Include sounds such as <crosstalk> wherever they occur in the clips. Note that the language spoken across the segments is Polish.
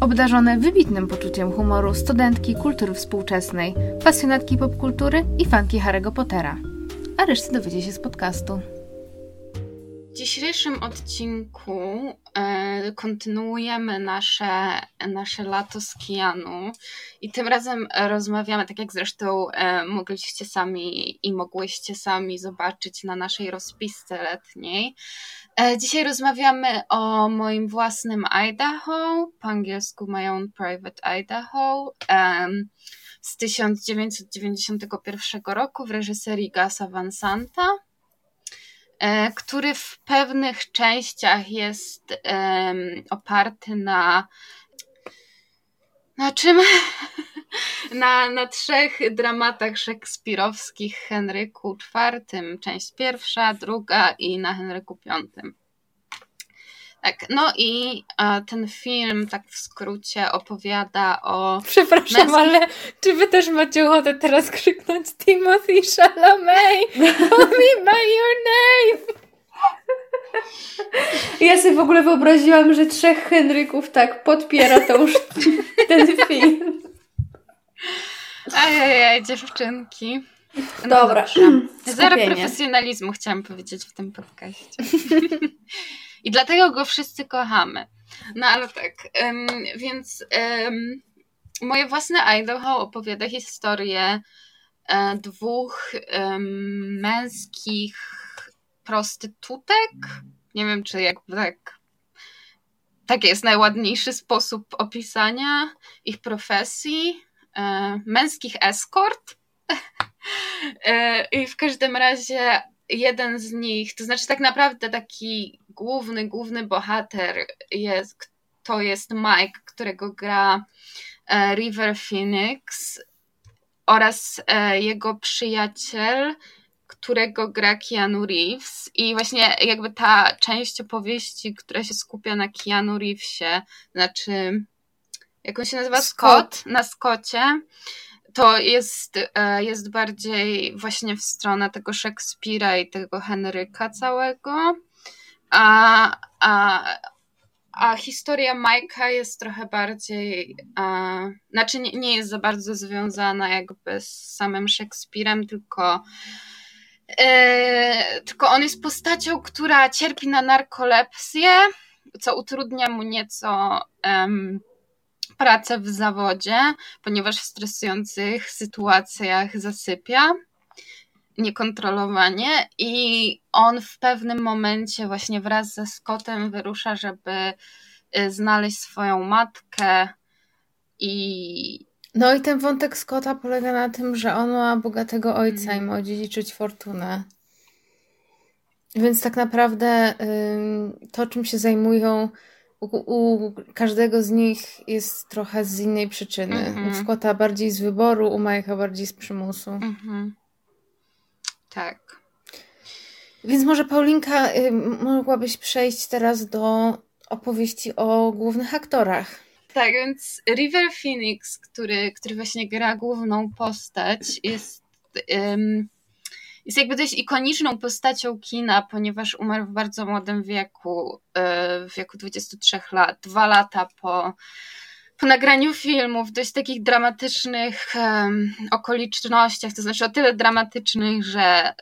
Obdarzone wybitnym poczuciem humoru studentki kultury współczesnej, pasjonatki popkultury i fanki Harry'ego Pottera. A resztę dowiecie się z podcastu. W dzisiejszym odcinku e, kontynuujemy nasze, nasze lato z Kijanu i tym razem rozmawiamy, tak jak zresztą e, mogliście sami i mogłyście sami zobaczyć na naszej rozpisce letniej. E, dzisiaj rozmawiamy o moim własnym Idaho, po angielsku My Own Private Idaho, z 1991 roku w reżyserii Gasa Van Santa. E, który w pewnych częściach jest um, oparty na na czym? <laughs> na, na trzech dramatach szekspirowskich Henryku IV, część pierwsza, druga i na Henryku V. Tak, no i a, ten film, tak w skrócie, opowiada o. Przepraszam, męskich... ale czy wy też macie ochotę teraz krzyknąć Timothy Chalamet? Call me by your name! Ja sobie w ogóle wyobraziłam, że trzech Henryków tak podpiera tą, <laughs> ten film. Ajajaj, dziewczynki. No Dobra. Zero profesjonalizmu chciałam powiedzieć w tym podcaście. <laughs> I dlatego go wszyscy kochamy. No ale tak, um, więc um, moje własne Idaho opowiada historię e, dwóch um, męskich prostytutek. Nie wiem, czy jak tak. Tak jest najładniejszy sposób opisania ich profesji. E, męskich eskort. e, I w każdym razie jeden z nich, to znaczy tak naprawdę taki główny, główny bohater jest, to jest Mike, którego gra e, River Phoenix oraz e, jego przyjaciel, którego gra Keanu Reeves i właśnie jakby ta część opowieści, która się skupia na Keanu Reevesie, znaczy jak on się nazywa? Scott, Scott na Scotcie, to jest, e, jest bardziej właśnie w stronę tego Szekspira i tego Henryka całego. A, a, a historia Majka jest trochę bardziej, a, znaczy nie, nie jest za bardzo związana jakby z samym Szekspirem, tylko e, tylko on jest postacią, która cierpi na narkolepsję, co utrudnia mu nieco pracę w zawodzie, ponieważ w stresujących sytuacjach zasypia niekontrolowanie i on w pewnym momencie właśnie wraz ze Scottem wyrusza, żeby y, znaleźć swoją matkę i no i ten wątek Scotta polega na tym, że on ma bogatego ojca i ma odziedziczyć fortunę. Więc tak naprawdę to, czym się zajmują u, u, każdego z nich jest trochę z innej przyczyny. Mm-hmm. U Scotta bardziej z wyboru, u Majka bardziej z przymusu. Mm-hmm. Tak. Więc może Paulinka, mogłabyś przejść teraz do opowieści o głównych aktorach. Tak, więc River Phoenix, który, który właśnie gra główną postać, jest, jest jakby dość ikoniczną postacią kina, ponieważ umarł w bardzo młodym wieku, e, w wieku 23 lat, dwa lata po, po nagraniu filmu w dość takich dramatycznych okolicznościach, to znaczy o tyle dramatycznych, że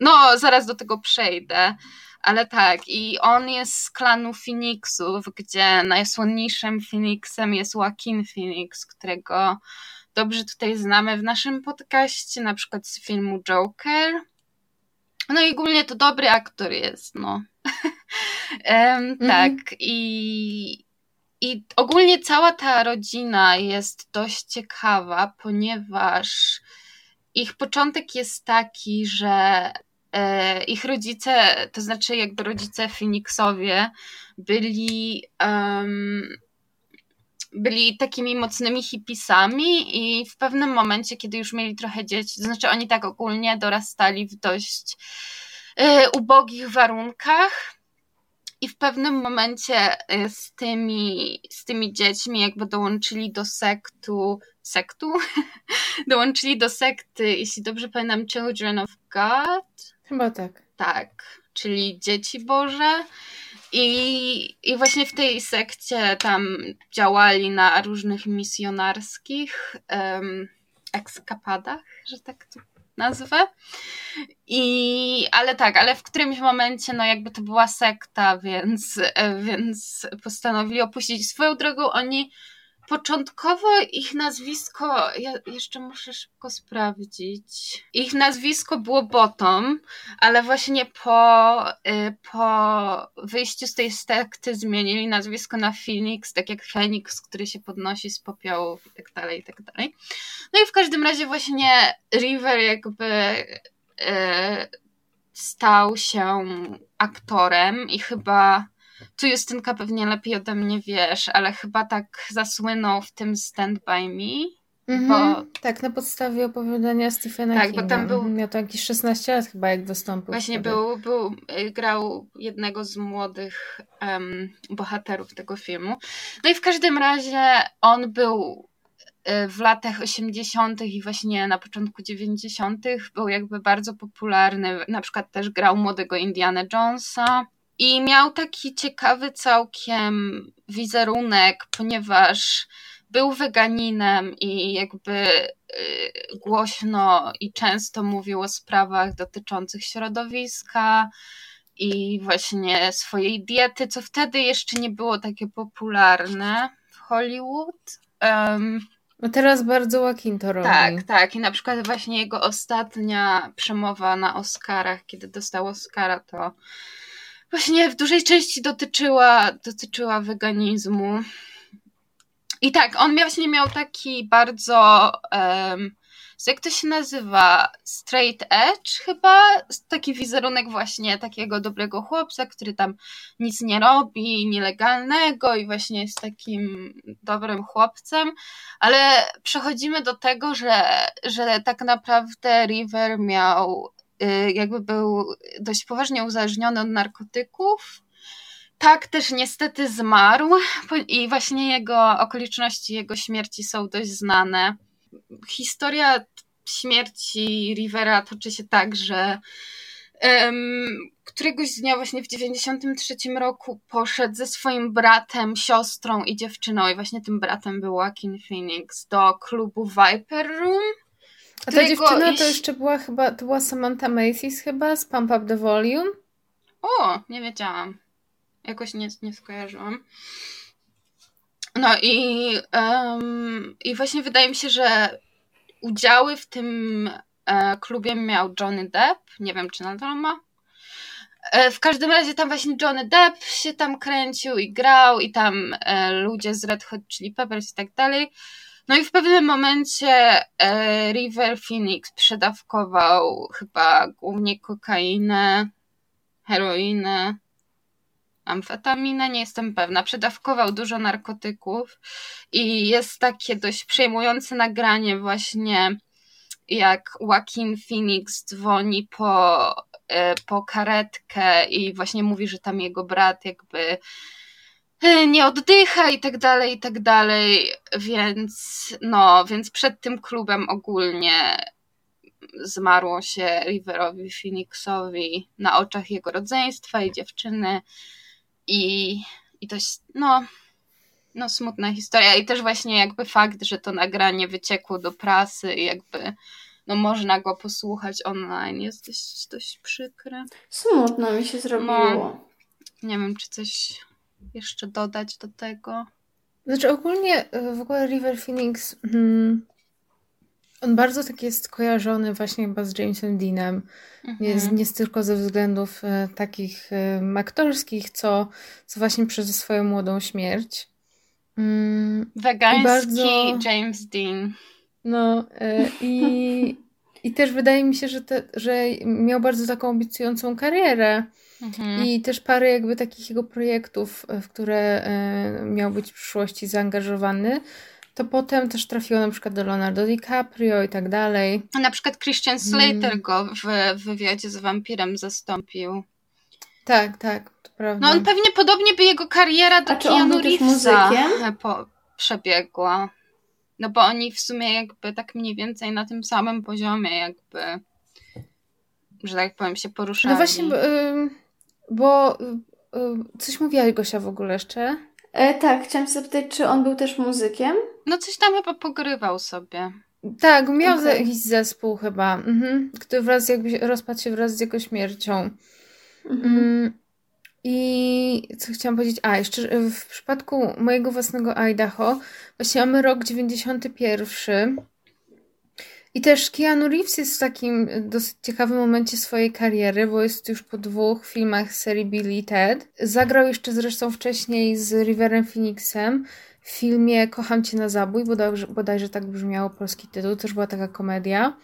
no, zaraz do tego przejdę. Ale tak, i on jest z klanu Phoenixów, gdzie najsłynniejszym Phoenixem jest Joaquin Phoenix, którego dobrze tutaj znamy w naszym podcaście, na przykład z filmu Joker. No i ogólnie to dobry aktor jest, no. <laughs> um, tak, i, i ogólnie cała ta rodzina jest dość ciekawa, ponieważ ich początek jest taki, że ich rodzice, to znaczy jakby rodzice Phoenixowie byli um, byli takimi mocnymi hipisami i w pewnym momencie, kiedy już mieli trochę dzieci, to znaczy oni tak ogólnie dorastali w dość y, ubogich warunkach i w pewnym momencie y, z tymi, z tymi dziećmi jakby dołączyli do sektu, sektu? <laughs> dołączyli do sekty, jeśli dobrze pamiętam, Children of God? Chyba tak. Tak, czyli Dzieci Boże. I, I właśnie w tej sekcie tam działali na różnych misjonarskich um, ekskapadach, że tak to nazwę. I, ale tak, ale w którymś momencie, no jakby to była sekta, więc, więc postanowili opuścić swoją drogą. Oni Początkowo ich nazwisko, ja jeszcze muszę szybko sprawdzić. Ich nazwisko było Bottom, ale właśnie po, y, po wyjściu z tej sekty zmienili nazwisko na Phoenix, tak jak Phoenix, który się podnosi z popiołów i tak dalej, i tak dalej. No i w każdym razie właśnie River jakby y, stał się aktorem i chyba tu Justynka pewnie lepiej ode mnie wiesz, ale chyba tak zasłynął w tym Stand By Me. Mm-hmm. Bo... Tak, na podstawie opowiadania Stephena tak, Kinga. Bo tam był... Miał to jakieś 16 lat chyba, jak dostąpił. Właśnie był, był, y, grał jednego z młodych um, bohaterów tego filmu. No i w każdym razie on był y, w latach 80. i właśnie na początku 90. był jakby bardzo popularny. Na przykład też grał młodego Indiana Jonesa. I miał taki ciekawy całkiem wizerunek, ponieważ był weganinem i jakby y, głośno i często mówił o sprawach dotyczących środowiska i właśnie swojej diety, co wtedy jeszcze nie było takie popularne w Hollywood. Um, no teraz bardzo Joaquin to robi. Tak, tak. I na przykład właśnie jego ostatnia przemowa na Oscarach, kiedy dostał Oscara, to właśnie w dużej części dotyczyła, dotyczyła weganizmu. I tak, on właśnie miał taki bardzo, um, jak to się nazywa, straight edge chyba, taki wizerunek właśnie takiego dobrego chłopca, który tam nic nie robi, nielegalnego i właśnie jest takim dobrym chłopcem, ale przechodzimy do tego, że, że tak naprawdę River miał jakby był dość poważnie uzależniony od narkotyków. Tak, też niestety zmarł i właśnie jego okoliczności jego śmierci są dość znane. Historia śmierci Rivera toczy się tak, że um, któregoś dnia właśnie w 93 roku poszedł ze swoim bratem, siostrą i dziewczyną i właśnie tym bratem był Joaquin Phoenix do klubu Viper Room a ta dziewczyna to jeszcze była chyba, to była Samantha Macy's chyba z Pump Up The Volume? O, nie wiedziałam. Jakoś nie, nie skojarzyłam. No i, um, i właśnie wydaje mi się, że udziały w tym e, klubie miał Johnny Depp. Nie wiem, czy nadal ma. E, w każdym razie tam właśnie Johnny Depp się tam kręcił i grał i tam e, ludzie z Red Hot Chili Peppers i tak dalej. No i w pewnym momencie e, River Phoenix przedawkował chyba głównie kokainę, heroinę, amfetaminę, nie jestem pewna. Przedawkował dużo narkotyków i jest takie dość przejmujące nagranie właśnie jak Joaquin Phoenix dzwoni po, e, po karetkę i właśnie mówi, że tam jego brat jakby nie oddycha i tak dalej, i tak dalej, więc no, więc przed tym klubem ogólnie zmarło się Riverowi Phoenixowi na oczach jego rodzeństwa i dziewczyny i, i to no, no smutna historia i też właśnie jakby fakt, że to nagranie wyciekło do prasy i jakby no można go posłuchać online jest dość, dość przykre. Smutno mi się zrobiło. No, nie wiem, czy coś jeszcze dodać do tego? Znaczy ogólnie e, w ogóle River Phoenix hmm, on bardzo tak jest kojarzony właśnie chyba z Jamesem Deanem. Mhm. Nie, nie tylko ze względów e, takich e, aktorskich, co, co właśnie przez swoją młodą śmierć. Mm, Wegański bardzo, James Dean. No e, i I też wydaje mi się, że, te, że miał bardzo taką obiecującą karierę. Mhm. I też parę jakby takich jego projektów, w które e, miał być w przyszłości zaangażowany, to potem też trafiło na przykład do Leonardo DiCaprio i tak dalej. A na przykład Christian Slater mm. go w, w wywiadzie z wampirem zastąpił. Tak, tak, to prawda. No on pewnie podobnie by jego kariera do Keanu Reevesa po, przebiegła. No bo oni w sumie jakby tak mniej więcej na tym samym poziomie jakby, że tak powiem, się poruszali. No właśnie, bo, bo coś mówiłaś Gosia w ogóle jeszcze? E, tak, chciałam się zapytać, czy on był też muzykiem? No coś tam chyba pogrywał sobie. Tak, miał okay. jakiś zespół chyba, mhm, który wraz jakby rozpadł się wraz z jego śmiercią. Mhm. Mm, I co chciałam powiedzieć? A, jeszcze w przypadku mojego własnego Idaho, właśnie mamy rok 91. I też Keanu Reeves jest w takim dosyć ciekawym momencie swojej kariery, bo jest już po dwóch filmach serii Billy Ted. Zagrał jeszcze zresztą wcześniej z Riverem Phoenixem w filmie Kocham Cię na zabój, bodajże, bodajże tak brzmiało polski tytuł, też była taka komedia.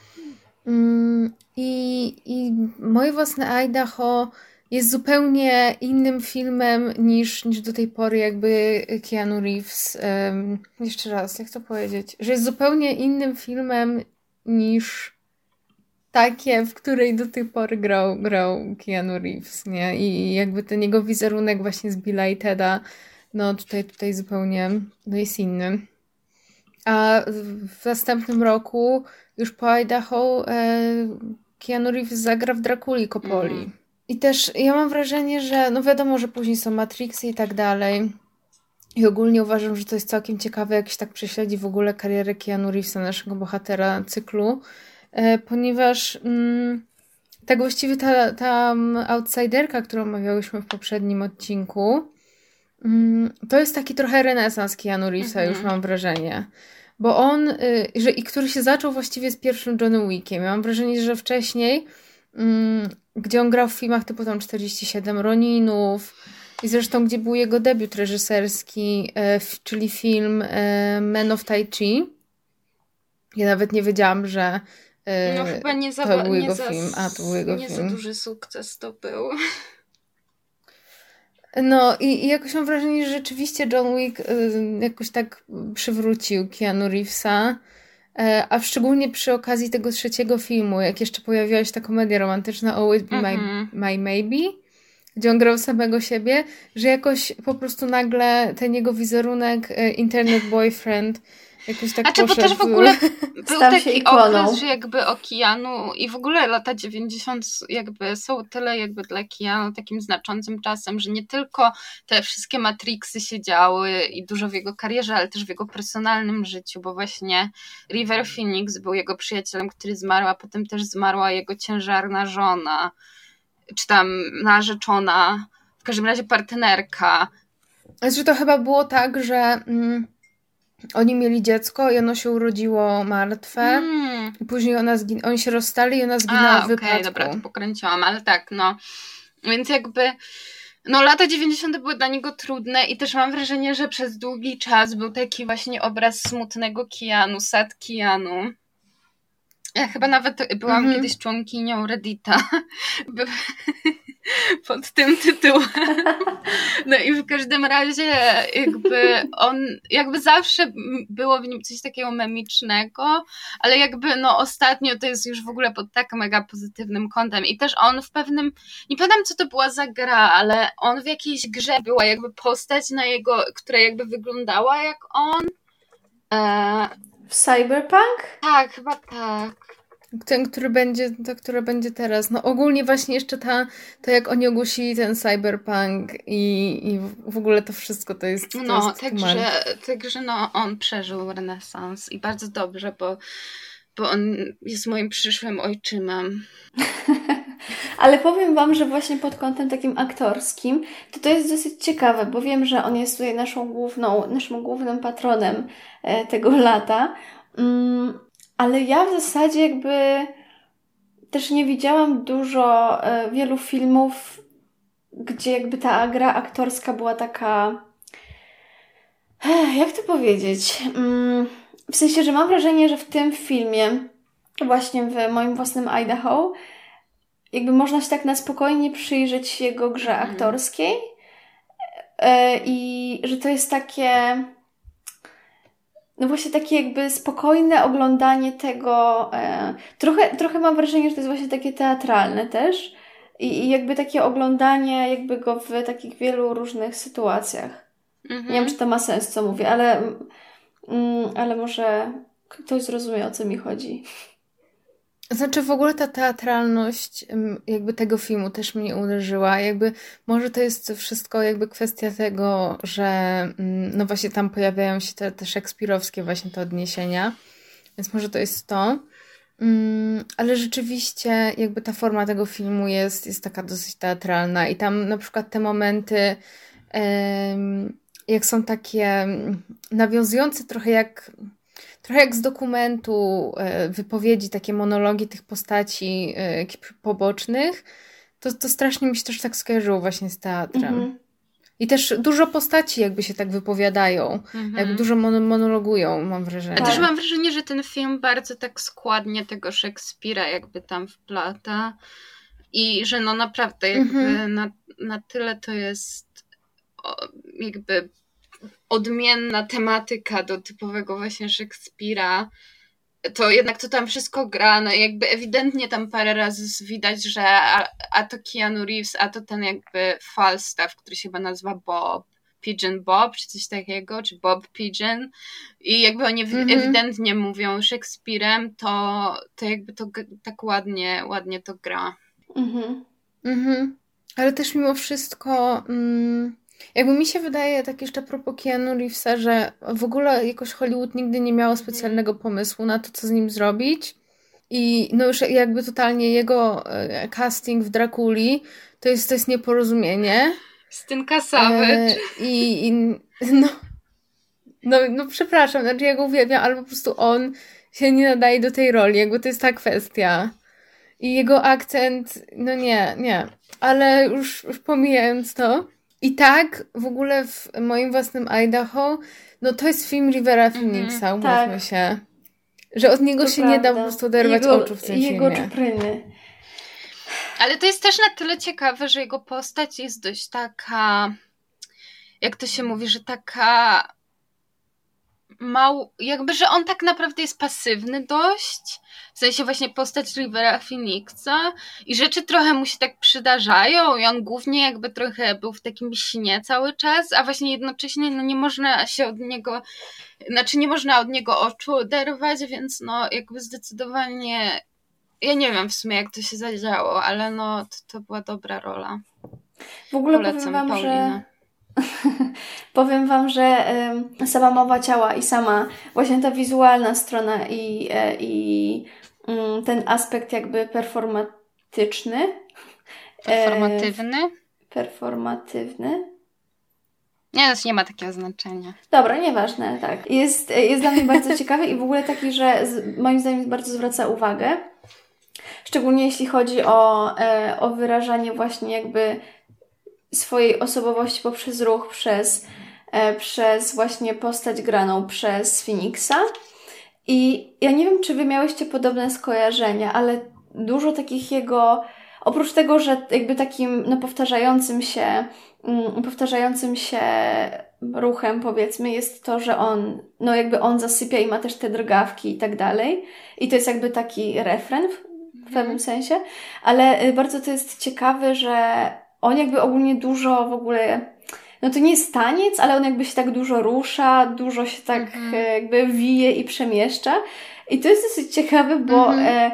Mm, I, I moje własne Idaho jest zupełnie innym filmem niż, niż do tej pory jakby Keanu Reeves. Um, jeszcze raz, jak to powiedzieć? Że jest zupełnie innym filmem niż takie, w której do tej pory grał, grał Keanu Reeves, nie? I jakby ten jego wizerunek właśnie z Billa i Teda, no tutaj, tutaj zupełnie no jest inny. A w następnym roku, już po Idaho, e, Keanu Reeves zagra w Drakuli Kopoli. Mm. I też ja mam wrażenie, że no wiadomo, że później są Matrixy i tak dalej. I ogólnie uważam, że to jest całkiem ciekawe, jak się tak prześledzi w ogóle karierę Keanu Reevesa, naszego bohatera cyklu, e, ponieważ mm, tak właściwie ta, ta outsiderka, którą omawiałyśmy w poprzednim odcinku, mm, to jest taki trochę renesans Keanu Reevesa, mm -hmm. już mam wrażenie. Bo on, y, że, i który się zaczął właściwie z pierwszym Johnny Wickiem. Ja mam wrażenie, że wcześniej Mm, gdzie on grał w filmach typu tam 47 Roninów i zresztą gdzie był jego debiut reżyserski, e, czyli film e, Men of Tai Chi. Ja nawet nie wiedziałam, że e, no, chyba nie za, to był jego za, film, a to był jego nie film. Nie za duży sukces to był. No i, i jakoś mam wrażenie, że rzeczywiście John Wick jakoś tak przywrócił Keanu Reevesa. A szczególnie przy okazji tego trzeciego filmu, jak jeszcze pojawiła się ta komedia romantyczna Always Be my, mhm. my Maybe, gdzie on grał samego siebie, że jakoś po prostu nagle ten jego wizerunek e, internet boyfriend Jakoś tak znaczy, poszedł. bo też w ogóle <laughs> był taki okres, że jakby Okianu i w ogóle lata 90 jakby są tyle jakby dla Kianu takim znaczącym czasem, że nie tylko te wszystkie Matrixy się działy i dużo w jego karierze, ale też w jego personalnym życiu, bo właśnie River Phoenix był jego przyjacielem, który zmarł, a potem też zmarła jego ciężarna żona, czy tam narzeczona, w każdym razie partnerka. Znaczy to chyba było tak, że... Mm oni mieli dziecko i ono się urodziło martwe. Mm. I później ona zgin- oni się rozstali i ona zginęła A, w wypadku. Okej, okay, dobra, to pokręciłam, ale tak, no. Więc jakby... No, lata 90. były dla niego trudne i też mam wrażenie, że przez długi czas był taki właśnie obraz smutnego Kianu, sad Kianu. Ja chyba nawet byłam mm -hmm. kiedyś członkinią Reddita <laughs> <laughs> pod tym tytułem. <laughs> No i w każdym razie jakby on, jakby zawsze było w nim coś takiego memicznego, ale jakby no ostatnio to jest już w ogóle pod tak mega pozytywnym kątem i też on w pewnym, nie pamiętam co to była za gra, ale on w jakiejś grze była jakby postać na jego, która jakby wyglądała jak on. E... W Cyberpunk? Tak, chyba tak. Ten, który będzie, to, które będzie teraz. No ogólnie właśnie jeszcze ta, to jak oni ogłosili ten cyberpunk i, i w ogóle to wszystko to jest. To no, jest także, także no, on przeżył renesans i bardzo dobrze, bo, bo on jest moim przyszłym ojczymem. <laughs> Ale powiem Wam, że właśnie pod kątem takim aktorskim, to to jest dosyć ciekawe, bo wiem, że on jest tutaj naszą główną, naszym głównym patronem e, tego lata. Mm, ale ja w zasadzie jakby też nie widziałam dużo, e, wielu filmów, gdzie jakby ta gra aktorska była taka. Jak to powiedzieć? Mm, w sensie, że mam wrażenie, że w tym filmie właśnie w moim własnym Idaho, jakby można się tak na spokojnie przyjrzeć jego grze mhm. aktorskiej e, i że to jest takie no właśnie takie jakby spokojne oglądanie tego. E, trochę, trochę mam wrażenie, że to jest właśnie takie teatralne też. I, I, jakby takie oglądanie jakby go w takich wielu różnych sytuacjach. Mhm. Nie wiem, czy to ma sens, co mówię, ale, mm, ale może ktoś zrozumie, o co mi chodzi. Znaczy w ogóle ta teatralność jakby tego filmu też mnie uderzyła. Jakby może to jest wszystko jakby kwestia tego, że mm, no właśnie tam pojawiają się te, te szekspirowskie właśnie te odniesienia. Więc może to jest to. Mm, ale rzeczywiście jakby ta forma tego filmu jest, jest taka dosyć teatralna i tam na przykład te momenty jak są takie mm, nawiązujące trochę jak trochę jak z dokumentu e, wypowiedzi, takie monologi tych postaci e, pobocznych, to, to strasznie mi się też tak skojarzyło właśnie z teatrem. Mhm. I też dużo postaci jakby się tak wypowiadają, mhm. jakby dużo mon monologują, mam wrażenie. Ja też mam wrażenie, że ten film bardzo tak składnie tego Szekspira jakby tam wplata i że no naprawdę jakby mhm. na, na tyle to jest jakby odmienna tematyka do typowego właśnie Szekspira, to jednak to tam wszystko gra, no jakby ewidentnie tam parę razy widać, że a, a to Keanu Reeves, a to ten jakby Falstaff, który się chyba nazywa Bob, Pigeon Bob, czy coś takiego, czy Bob Pigeon i jakby oni mm -hmm. ewidentnie mówią Szekspirem, to, to jakby to tak ładnie, ładnie to gra. Mhm. Mhm. Ale też mimo wszystko... Mm jakby mi się wydaje, tak jeszcze a propos Keanu Reevesa, że w ogóle jakoś Hollywood nigdy nie miało specjalnego pomysłu na to, co z nim zrobić. I no już jakby totalnie jego e, casting w Drakuli to jest, to jest nieporozumienie. Stynka Savage. E, I, i no, no, no przepraszam, znaczy ja go uwielbiam, ale po prostu on się nie nadaje do tej roli, jakby to jest ta kwestia. I jego akcent, no nie, nie. Ale już, już pomijając to, i tak, w ogóle w moim własnym Idaho, no to jest film Rivera mhm, Phoenixa, mm, umówmy tak. się. Że od niego to się prawda. nie da po prostu oderwać jego, oczu w tym jego filmie. Czupryny. Ale to jest też na tyle ciekawe, że jego postać jest dość taka, jak to się mówi, że taka mało, jakby, że on tak naprawdę jest pasywny dość, w sensie właśnie postać Rivera Phoenixa i rzeczy trochę mu się tak przydarzają i on głównie jakby trochę był w takim śnie cały czas, a właśnie jednocześnie no nie można się od niego, znaczy nie można od niego oczu oderwać, więc no jakby zdecydowanie ja nie wiem w sumie jak to się zadziało, ale no to, to była dobra rola. W ogóle Polecam powiem wam, Paulinę. że <laughs> Powiem Wam, że y, sama mowa ciała i sama właśnie ta wizualna strona i, y, i ten aspekt jakby performatyczny. <laughs> Performatywny? performatywny. Nie, to nie ma takiego znaczenia. Dobra, nieważne, tak. Jest, jest dla mnie bardzo <laughs> ciekawy i w ogóle taki, że z, moim zdaniem bardzo zwraca uwagę. Szczególnie jeśli chodzi o, e, o wyrażanie właśnie jakby swojej osobowości poprzez ruch, przez, e, przez właśnie postać graną przez Phoenixa. I ja nie wiem, czy wy miałyście podobne skojarzenia, ale dużo takich jego, oprócz tego, że jakby takim no, powtarzającym się, mm, powtarzającym się ruchem, powiedzmy, jest to, że on, no jakby on zasypia i ma też te drgawki i tak dalej. I to jest jakby taki refren w, w pewnym mhm. sensie, ale y, bardzo to jest ciekawe, że on jakby ogólnie dużo w ogóle, no to nie jest taniec, ale on jakby się tak dużo rusza, dużo się tak mhm. E, jakby wije i przemieszcza. I to jest dosyć ciekawe, bo mhm.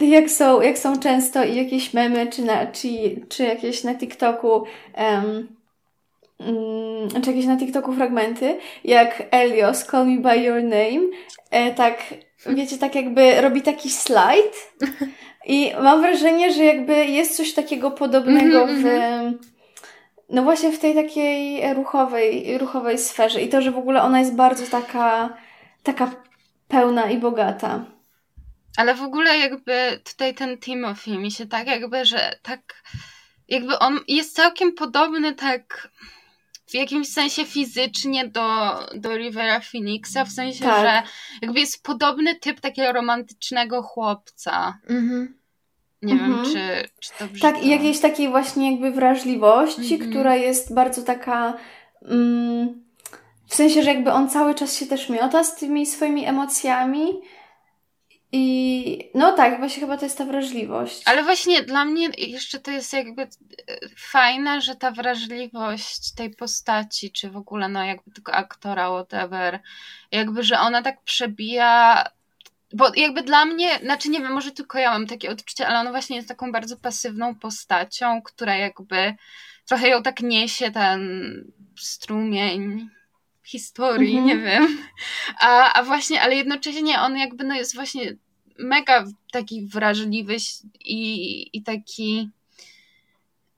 e, jak, są, jak są często jakieś memy, czy, na, czy, czy jakieś na TikToku, um, um, czy jakieś na TikToku fragmenty, jak Elios, Call Me By Your Name, e, tak, wiecie, tak jakby robi taki slajd <laughs> I mam wrażenie, że jakby jest coś takiego podobnego mm -hmm, w. No właśnie w tej takiej ruchowej, ruchowej sferze. I to, że w ogóle ona jest bardzo taka, taka pełna i bogata. Ale w ogóle jakby tutaj ten Timothy mi się tak jakby, że tak jakby on jest całkiem podobny tak w jakimś sensie fizycznie do, do Rivera Phoenixa, w sensie, tak. że jakby jest podobny typ takiego romantycznego chłopca. Mhm. Nie mhm. wiem, czy, czy to brzmi. Tak, i jakiejś takiej właśnie jakby wrażliwości, mhm. która jest bardzo taka. Mm, w sensie, że jakby on cały czas się też miota z tymi swoimi emocjami. I no tak, właśnie chyba to jest ta wrażliwość. Ale właśnie dla mnie jeszcze to jest jakby e, fajne, że ta wrażliwość tej postaci, czy w ogóle no jakby tego aktora, whatever, jakby, że ona tak przebija bo jakby dla mnie, znaczy nie wiem, może tylko ja mam takie odczucie, ale on właśnie jest taką bardzo pasywną postacią, która jakby trochę ją tak niesie ten strumień historii, mhm. nie wiem. A, a właśnie, ale jednocześnie on jakby no jest właśnie mega taki wrażliwy i, i taki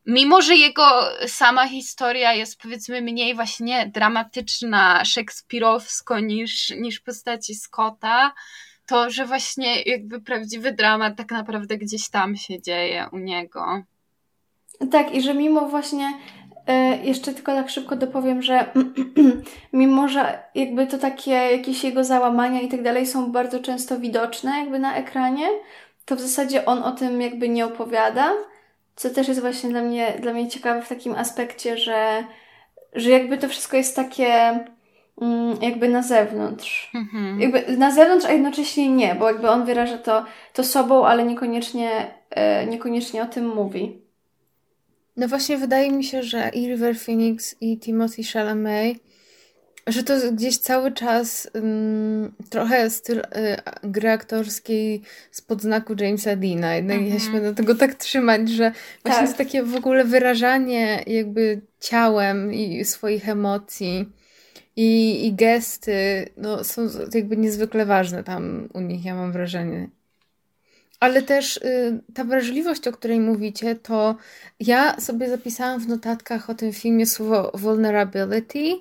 mimo, że jego sama historia jest powiedzmy mniej właśnie dramatyczna, szekspirowsko niż, niż postaci Scotta, to, że właśnie jakby prawdziwy dramat tak naprawdę gdzieś tam się dzieje u niego. Tak, i że mimo właśnie e, jeszcze tylko tak szybko dopowiem, że <clears throat> mimo, że jakby to takie jakieś jego załamania i tak dalej są bardzo często widoczne jakby na ekranie, to w zasadzie on o tym jakby nie opowiada, co też jest właśnie dla mnie, dla mnie ciekawe w takim aspekcie, że, że jakby to wszystko jest takie jakby na zewnątrz. Mhm. Jakby na zewnątrz, a jednocześnie nie, bo jakby on wyraża to, to sobą, ale niekoniecznie, e, niekoniecznie o tym mówi. No właśnie wydaje mi się, że i River Phoenix i Timothy Chalamet że to gdzieś cały czas um, trochę styl y, gry aktorskiej spod znaku Jamesa Deana. Jednak mm -hmm. ja się będę tego tak trzymać, że właśnie tak. jest takie w ogóle wyrażanie jakby ciałem i swoich emocji i, i gesty no, są jakby niezwykle ważne tam u nich, ja mam wrażenie. Ale też y, ta wrażliwość, o której mówicie, to ja sobie zapisałam w notatkach o tym filmie słowo vulnerability,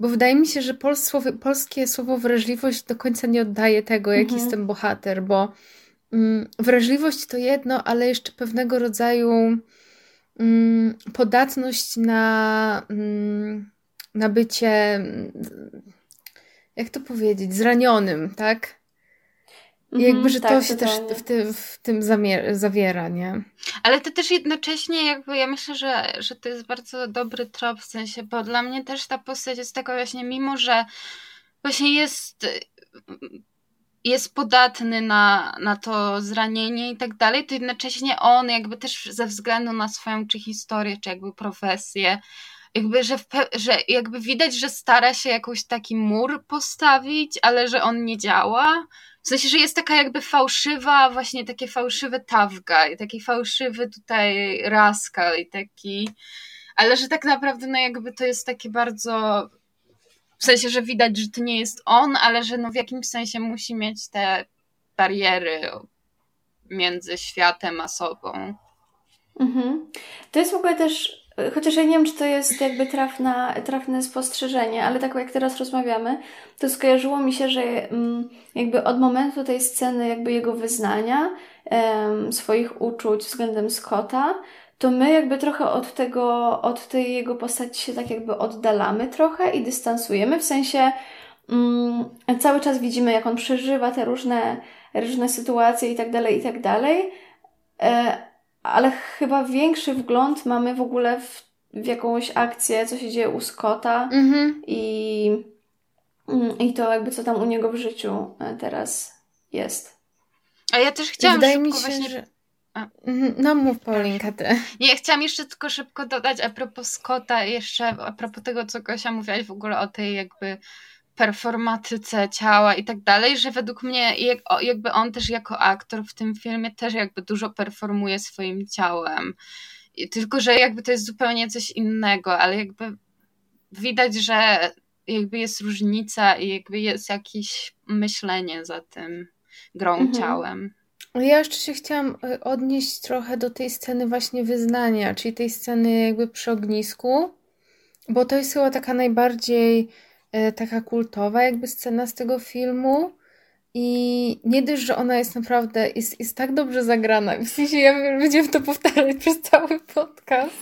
bo wydaje mi się, że słowo, polskie słowo wrażliwość do końca nie oddaje tego, jaki mhm. jest ten bohater, bo mm, wrażliwość to jedno, ale jeszcze pewnego rodzaju mm, podatność na. Mm, na bycie, jak to powiedzieć, zranionym, tak? I mhm, jakby, że tak, to się totalnie. też w, tym, w tym zamier- zawiera, nie? Ale to też jednocześnie jakby, ja myślę, że, że to jest bardzo dobry trop, w sensie, bo dla mnie też ta postać jest taka właśnie, mimo że właśnie jest jest podatny na, na to zranienie i tak dalej, to jednocześnie on jakby też ze względu na swoją czy historię, czy jakby profesję, jakby, że, że jakby widać, że stara się jakoś taki mur postawić, ale że on nie działa. W sensie, że jest taka jakby fałszywa, właśnie takie fałszywe tawga i taki fałszywy tutaj raskal i taki, ale że tak naprawdę no jakby to jest takie bardzo, w sensie, że widać, że to nie jest on, ale że no w jakimś sensie musi mieć te bariery między światem a sobą. Mhm. To jest w ogóle też Chociaż ja nie wiem, czy to jest jakby trafna, trafne spostrzeżenie, ale tak jak teraz rozmawiamy, to skojarzyło mi się, że mm, jakby od momentu tej sceny jakby jego wyznania, swoich uczuć względem Scotta, to my jakby trochę od tego, od tej jego postaci się tak jakby oddalamy trochę i dystansujemy, w sensie mm, cały czas widzimy, jak on przeżywa te różne, różne sytuacje i tak dalej, i tak dalej, e, ale chyba większy wgląd mamy w ogóle w, w jakąś akcję, co się dzieje u Scotta mhm. i, mm, i to jakby co tam u niego w życiu e, teraz jest. A ja też chciałam Wydaje mi się, właśnie... że... Mhm. No mów Paulinka, ty. Nie, chciałam jeszcze tylko szybko dodać a propos Scotta, jeszcze a propos tego, co Gosia mówiłaś w ogóle o tej jakby performatyce ciała i tak dalej, że według mnie jakby on też jako aktor w tym filmie też jakby dużo performuje swoim ciałem. Tylko, że jakby to jest zupełnie coś innego, ale jakby widać, że jakby jest różnica i jakby jest jakieś myślenie za tym grą mhm. ciałem. Ja jeszcze się chciałam y, odnieść trochę do tej sceny właśnie wyznania, czyli tej sceny jakby przy ognisku, bo to jest chyba taka najbardziej taka kultowa jakby scena z tego filmu. I nie dość, że ona jest naprawdę, jest, jest tak dobrze zagrana. W sensie ja będziemy to powtarzać <laughs> przez cały podcast.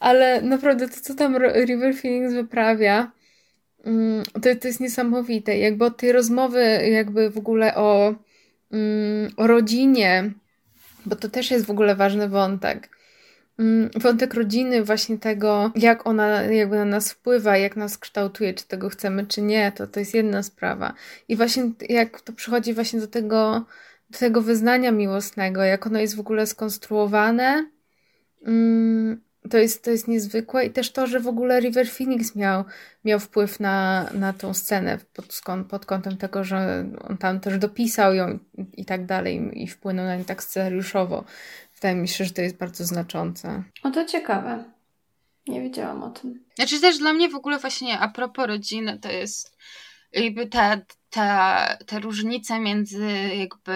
Ale naprawdę to, co tam River Phoenix wyprawia, mm, to, to jest niesamowite. Jakby od tej rozmowy jakby w ogóle o, mm, o rodzinie, bo to też jest w ogóle ważny wątek wątek rodziny, właśnie tego, jak ona jakby na nas wpływa, jak nas kształtuje, czy tego chcemy, czy nie, to, to jest jedna sprawa. I właśnie jak to przychodzi właśnie do tego, do tego wyznania miłosnego, jak ono jest w ogóle skonstruowane, mm, to jest, to jest niezwykłe i też to, że w ogóle River Phoenix miał, miał wpływ na, na tą scenę pod, pod kątem tego, że on tam też dopisał ją i tak dalej i wpłynął na nie tak scenariuszowo. Wydaje mi się, że to jest bardzo znaczące. O to ciekawe. Nie wiedziałam o tym. Znaczy też dla mnie w ogóle właśnie a propos rodziny to jest jakby ta, ta, ta różnica między jakby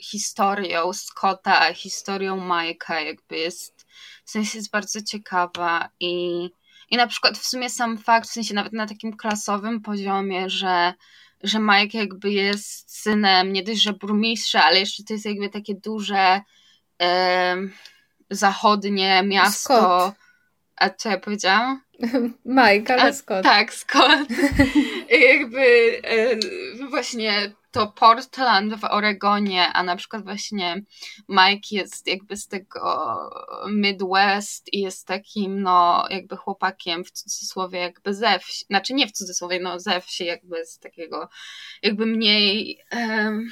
historią Scotta a historią Majka jakby jest w sensie jest bardzo ciekawa i, i na przykład w sumie sam fakt, w sensie nawet na takim klasowym poziomie, że że Mike jakby jest synem nie dość, że burmistrza, ale jeszcze to jest jakby takie duże e, zachodnie miasto. Scott. A co ja powiedziałam? <laughs> Mike, ale A, Scott. Tak, Scott. <laughs> jakby e, właśnie to Portland w Oregonie, a na przykład właśnie Mike jest jakby z tego Midwest i jest takim, no, jakby chłopakiem w cudzysłowie jakby ze wsi, znaczy nie w cudzysłowie, no ze wsi jakby z takiego jakby mniej um,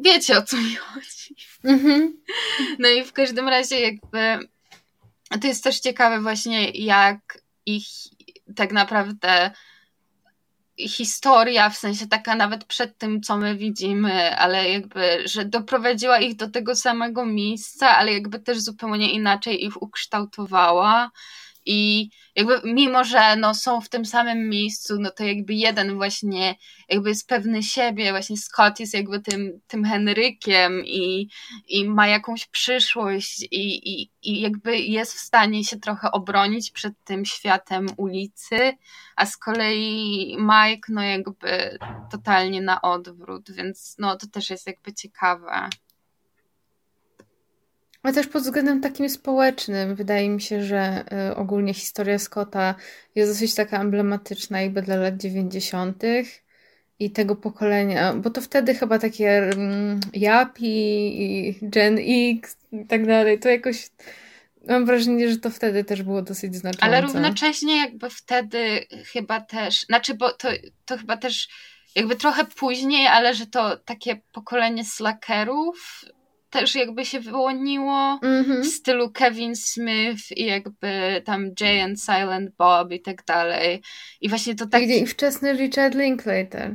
wiecie o co mi chodzi. Mm-hmm. No i w każdym razie jakby to jest też ciekawe właśnie jak ich tak naprawdę historia, w sensie taka nawet przed tym, co my widzimy, ale jakby, że doprowadziła ich do tego samego miejsca, ale jakby też zupełnie inaczej ich ukształtowała i jakby mimo, że no, są w tym samym miejscu, no to jakby jeden właśnie jakby jest pewny siebie, właśnie Scott jest jakby tym, tym Henrykiem i, i ma jakąś przyszłość i, i, i jakby jest w stanie się trochę obronić przed tym światem ulicy, a z kolei Mike no jakby totalnie na odwrót, więc no to też jest jakby ciekawe. Ale też pod względem takim społecznym wydaje mi się, że y, ogólnie historia Scotta jest dosyć taka emblematyczna jakby dla lat 90. i tego pokolenia, bo to wtedy chyba takie mm, Yapi Gen X i tak dalej, to jakoś mam wrażenie, że to wtedy też było dosyć znaczące. Ale równocześnie jakby wtedy chyba też, znaczy bo to, to chyba też jakby trochę później, ale że to takie pokolenie slackerów też jakby się wyłoniło mm-hmm. w stylu Kevin Smith i jakby tam Jay and Silent Bob i tak dalej. I właśnie to tak... I wczesny Richard Linklater.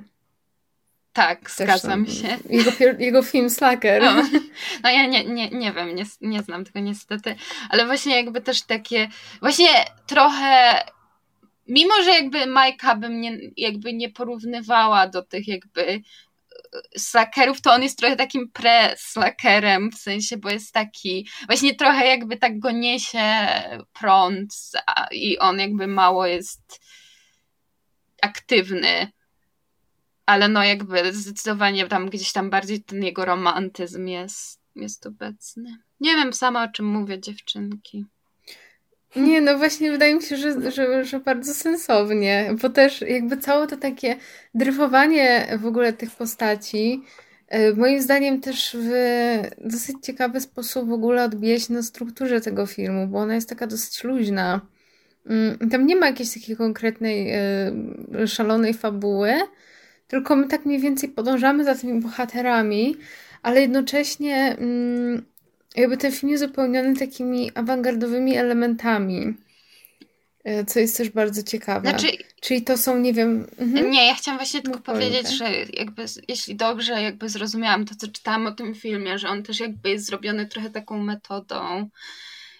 Tak, Też zgadzam się. Jego, jego film Slacker. No, no ja nie, nie, nie wiem, nie, nie znam tego niestety, ale właśnie jakby też takie, właśnie trochę mimo, że jakby Majka bym nie, jakby nie porównywała do tych jakby slackerów, to on jest trochę takim pre-slackerem, w sensie, bo jest taki, właśnie trochę jakby tak go niesie prąd i on jakby mało jest aktywny, ale no jakby zdecydowanie tam gdzieś tam bardziej ten jego romantyzm jest, jest obecny. Nie wiem sama o czym mówię, dziewczynki. Nie, no właśnie wydaje mi się, że, że, że bardzo sensownie, bo też jakby całe to takie dryfowanie w ogóle tych postaci e, moim zdaniem też w dosyć ciekawy sposób w ogóle odbija się na strukturze tego filmu, bo ona jest taka dosyć luźna. Mm, tam nie ma jakiejś takiej konkretnej, e, szalonej fabuły, tylko my tak mniej więcej podążamy za tymi bohaterami, ale jednocześnie mm, jakby ten film jest upełniony takimi awangardowymi elementami. E, co jest też bardzo ciekawe. Znaczy, Czyli to są, nie wiem. Mhm. Nie, ja chciałam właśnie tylko powiedzieć, że jakby, jeśli dobrze jakby zrozumiałam to, co czytałam o tym filmie, że on też jakby jest zrobiony trochę taką metodą,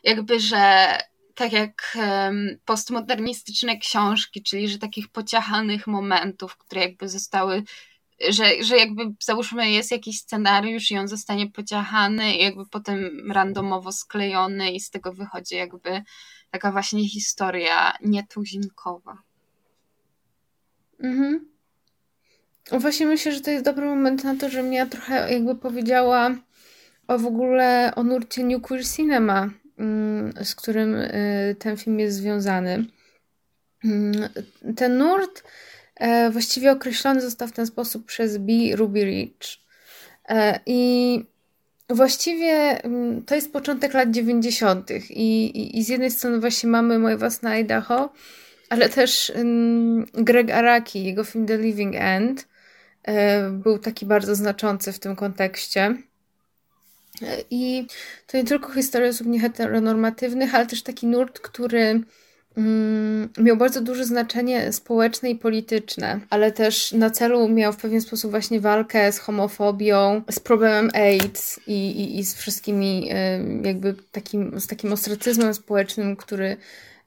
jakby, że tak jak um, postmodernistyczne książki, czyli że takich pociachanych momentów, które jakby zostały że, że jakby załóżmy jest jakiś scenariusz i on zostanie pociachany i jakby potem randomowo sklejony i z tego wychodzi jakby taka właśnie historia nietuzinkowa. Mhm. Właśnie myślę, że to jest dobry moment na to, żebym ja trochę jakby powiedziała o w ogóle o nurcie New Queer Cinema, mm, z którym y, ten film jest związany. Mm, ten nurt właściwie określony został w ten sposób przez B. Ruby Rich. E, I właściwie mm, to jest początek lat 90. I, i, i z jednej strony właśnie mamy moje własne Idaho, ale też Greg Araki, jego film The Living End e, był taki bardzo znaczący w tym kontekście. I to nie tylko historia osób nieheteronormatywnych, ale też taki nurt, który mm, miał bardzo duże znaczenie społeczne i polityczne, ale też na celu miał w pewien sposób właśnie walkę z homofobią, z problemem AIDS i, i, i z wszystkimi jakby takim, z takim ostracyzmem społecznym, który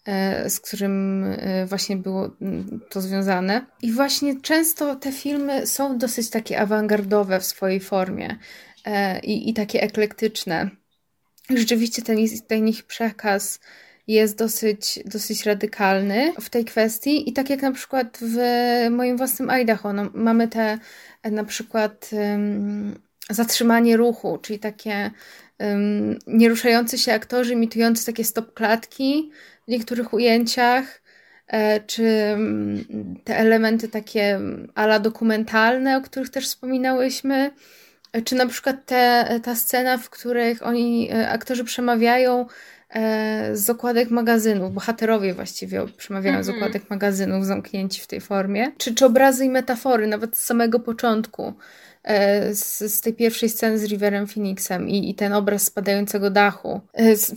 e, z którym e, właśnie było mm, to związane. I właśnie często te filmy są dosyć takie awangardowe w swojej formie. E, i, i takie eklektyczne. Rzeczywiście ten, ten ich przekaz jest dosyć, dosyć radykalny w tej kwestii. I tak jak na przykład w moim własnym Idaho no, mamy te na przykład um, zatrzymanie ruchu, czyli takie um, nieruszający się aktorzy imitujący takie stop klatki w niektórych ujęciach, e, czy te elementy takie ala dokumentalne, o których też wspominałyśmy, czy na przykład te, ta scena, w których oni, e, aktorzy przemawiają e, z okładek magazynów, bohaterowie właściwie przemawiają mm -hmm. z mhm. okładek magazynów, zamknięci w tej formie, czy, czy obrazy i metafory, nawet z samego początku, e, z, z tej pierwszej sceny z Riverem Phoenixem i, i ten obraz spadającego dachu,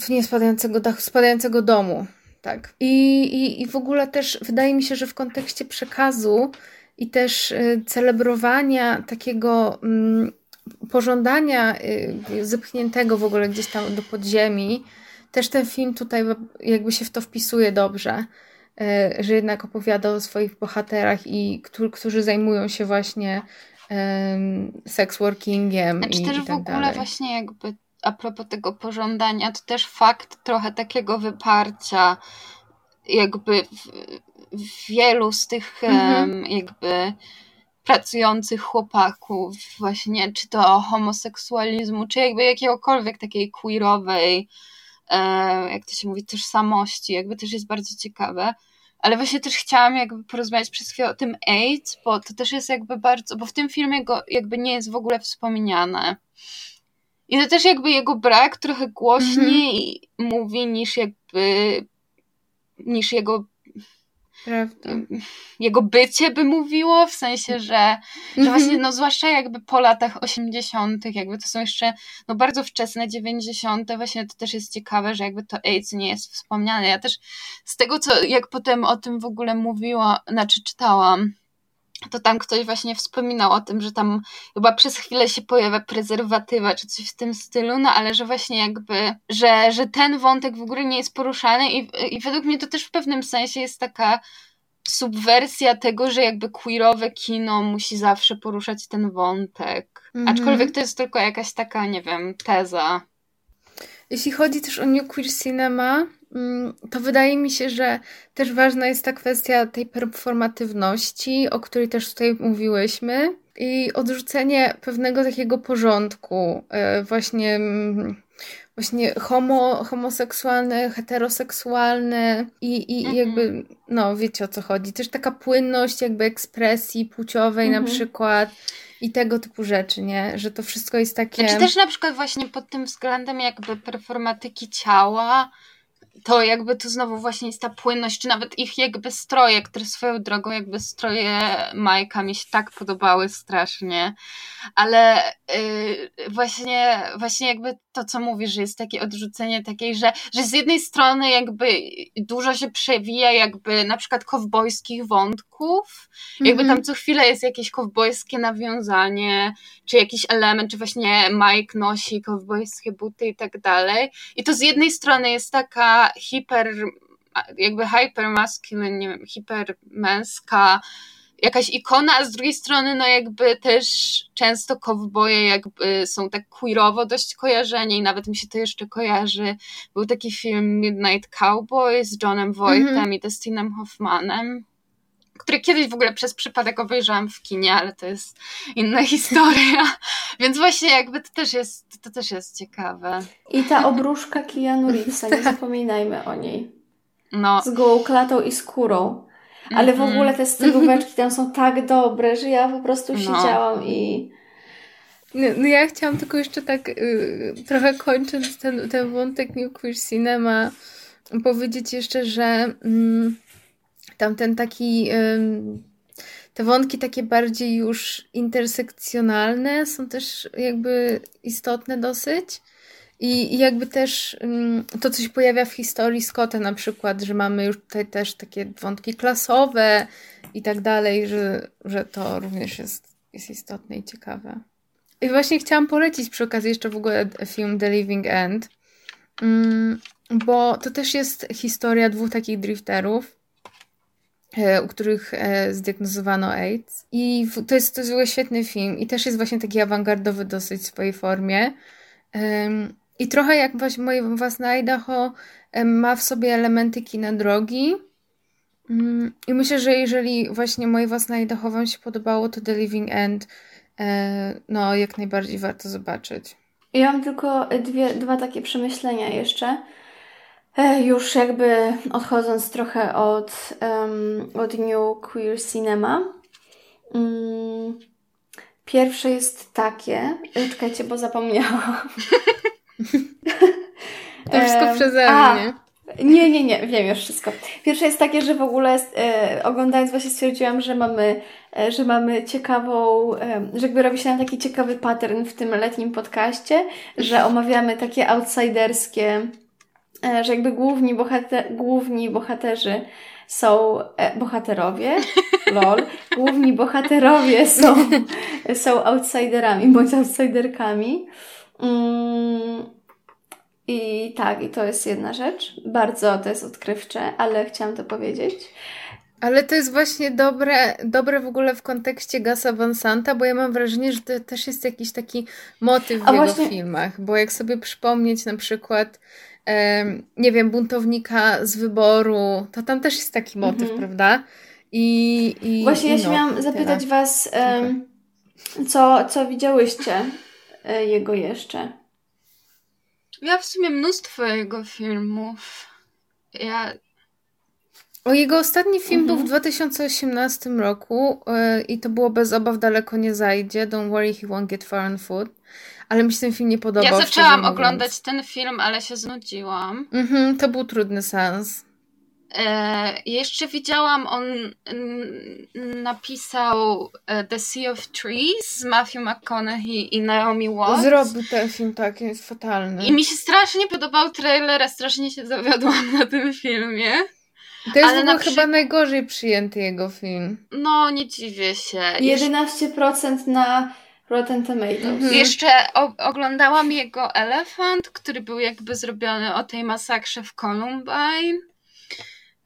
nie spadającego dachu, spadającego domu, tak. I, i, I w ogóle też wydaje mi się, że w kontekście przekazu i też celebrowania takiego mm, pożądania y, zepchniętego w ogóle gdzieś tam do podziemi, też ten film tutaj jakby się w to wpisuje dobrze, y, że jednak opowiada o swoich bohaterach i którzy zajmują się właśnie sex workingiem znaczy i, też i tak w ogóle dalej. właśnie jakby a propos tego pożądania, to też fakt trochę takiego wyparcia jakby w, w wielu z tych mhm. jakby pracujących chłopaków, właśnie, czy to homoseksualizmu, czy jakby jakiegokolwiek takiej queerowej, e, jak to się mówi, tożsamości, jakby też jest bardzo ciekawe. Ale właśnie też chciałam jakby porozmawiać przez chwilę o tym AIDS, bo to też jest jakby bardzo, bo w tym filmie go jakby nie jest w ogóle wspomniane. I to też jakby jego brak trochę głośniej mm -hmm. mówi niż jakby niż jego Prawda. jego bycie by mówiło, w sensie, że, że mhm. właśnie, no zwłaszcza jakby po latach 80., jakby to są jeszcze no bardzo wczesne 90., właśnie to też jest ciekawe, że jakby to AIDS nie jest wspomniane. Ja też z tego, co jak potem o tym w ogóle mówiła, znaczy czytałam, to tam ktoś właśnie wspominał o tym, że tam chyba przez chwilę się pojawia prezerwatywa czy coś w tym stylu, no ale że właśnie jakby, że, że ten wątek w ogóle nie jest poruszany i, i według mnie to też w pewnym sensie jest taka subwersja tego, że jakby queerowe kino musi zawsze poruszać ten wątek. -hmm. Aczkolwiek to jest tylko jakaś taka, nie wiem, teza. Jeśli chodzi też o New Queer Cinema, to wydaje mi się, że też ważna jest ta kwestia tej performatywności, o której też tutaj mówiłyśmy, i odrzucenie pewnego takiego porządku, e, właśnie, mm, właśnie homo, homoseksualny, heteroseksualny i, i mhm. jakby, no wiecie o co chodzi. Też taka płynność jakby ekspresji płciowej mhm. na przykład i tego typu rzeczy, nie? Że to wszystko jest takie... Czy znaczy też na przykład właśnie pod tym względem jakby performatyki ciała, to jakby tu znowu właśnie jest ta płynność, czy nawet ich jakby stroje, które swoją drogą jakby stroje Majka mi się tak podobały strasznie, ale yy, właśnie, właśnie jakby to, co mówisz, że jest takie odrzucenie takiej, że, że z jednej strony jakby dużo się przewija jakby na przykład kowbojskich wątków, mm-hmm. jakby tam co chwilę jest jakieś kowbojskie nawiązanie, czy jakiś element, czy właśnie Mike nosi kowbojskie buty i tak dalej. I to z jednej strony jest taka hiper, jakby hypermasculine, nie wiem, hipermęska, jakaś ikona, a z drugiej strony no jakby też często kowboje jakby są tak queerowo dość kojarzeni i nawet mi się to jeszcze kojarzy. Był taki film Midnight Cowboy z Johnem Voigtem mm -hmm. i Dustinem Hoffmanem. który kiedyś w ogóle przez przypadek obejrzałam w kinie, ale to jest inna <laughs> historia. Więc właśnie jakby to też jest, to też jest ciekawe. I ta obruszka Keanu Reevesa, nie <laughs> zapominajmy o niej. No. Z gołą klatą i skórą. Ale w ogóle te stylóweczki tam są tak dobre, że ja po prostu no. siedziałam i... No, no, ja chciałam tylko jeszcze tak y, trochę kończąc ten, ten wątek New Queer Cinema powiedzieć jeszcze, że y, tam ten taki y, te wątki takie bardziej już intersekcjonalne są też jakby istotne dosyć. I jakby też mm, to, co się pojawia w historii Scotta na przykład, że mamy już tutaj też takie wątki klasowe i tak dalej, że, że to również jest, jest istotne i ciekawe. I właśnie chciałam polecić przy okazji jeszcze w ogóle film The Living End, mm, bo to też jest historia dwóch takich drifterów, e, u których e, zdiagnozowano AIDS. I to jest, to jest w ogóle świetny film i też jest właśnie taki awangardowy dosyć w swojej formie. I trochę jak właśnie moje własne Idaho ma w sobie elementy kina drogi. Mm, I myślę, że jeżeli właśnie moje własne Idaho Wam się podobało, to The Living End e, no jak najbardziej warto zobaczyć. Ja mam tylko dwie, dwa takie przemyślenia jeszcze. E, już jakby odchodząc trochę od, um, od New Queer Cinema. Um, pierwsze jest takie. Czekajcie, bo zapomniałam. <laughs> <laughs> To wszystko przeze mnie. Nie, nie, nie, wiem już wszystko. Pierwsze jest takie, że w ogóle e, oglądając właśnie stwierdziłam, że mamy, e, że mamy ciekawą, e, że jakby robi się nam taki ciekawy pattern w tym letnim podcaście, że omawiamy takie outsiderskie, e, że jakby główni, bohater, główni bohaterzy są e, bohaterowie, <laughs> lol, główni bohaterowie są, są outsiderami bądź outsiderkami. Mm, I tak, i to jest jedna rzecz. Bardzo to jest odkrywcze, ale chciałam to powiedzieć. Ale to jest właśnie dobre, dobre w ogóle w kontekście Gasa Van Santa, bo ja mam wrażenie, że to też jest jakiś taki motyw w A jego właśnie... filmach. Bo jak sobie przypomnieć na przykład, nie wiem, buntownika z wyboru, to tam też jest taki motyw, mhm. prawda? I, i Właśnie ja się no, miałam zapytać tyle. Was, um, co, co widziałyście jego jeszcze? Ja w sumie mnóstwo jego filmów. Ja... O jego ostatni film mhm. był w 2018 mhm. roku yy, i to było Bez obaw daleko nie zajdzie. Don't worry, he won't get far on foot. Ale mi się ten film nie podobał. Ja zaczęłam oglądać ten film, ale się znudziłam. Mhm, to był trudny sens. E, jeszcze widziałam, on napisał e, The Sea of Trees z Matthew McConaughey i Naomi Watts. Zrobił ten film, tak, jest fatalny. I mi się strasznie podobał trailer, a strasznie się zawiodłam na tym filmie. To jest Ale przy... chyba najgorzej przyjęty jego film. No, nie dziwię się. 11% na Rotten Tomatoes. Mhm. Jeszcze oglądałam jego Elefant, który był jakby zrobiony o tej masakrze w Columbine.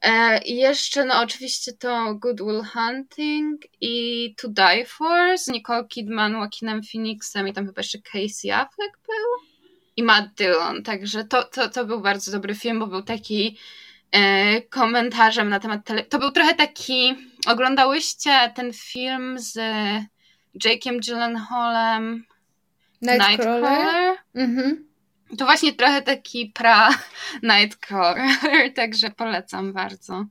E, I jeszcze, no oczywiście to Good Will Hunting i To Die For z Nicole Kidman, Joaquinem Phoenixem i tam chyba jeszcze Casey Affleck był i Matt Dillon, także to, to, to był bardzo dobry film, bo był taki e, komentarzem na temat tele... To był trochę taki... Oglądałyście ten film z Jake'em Gyllenhaalem Nightcrawler? Nightcrawler? Mhm. To właśnie trochę taki pra Nightcore, <laughs> także polecam bardzo.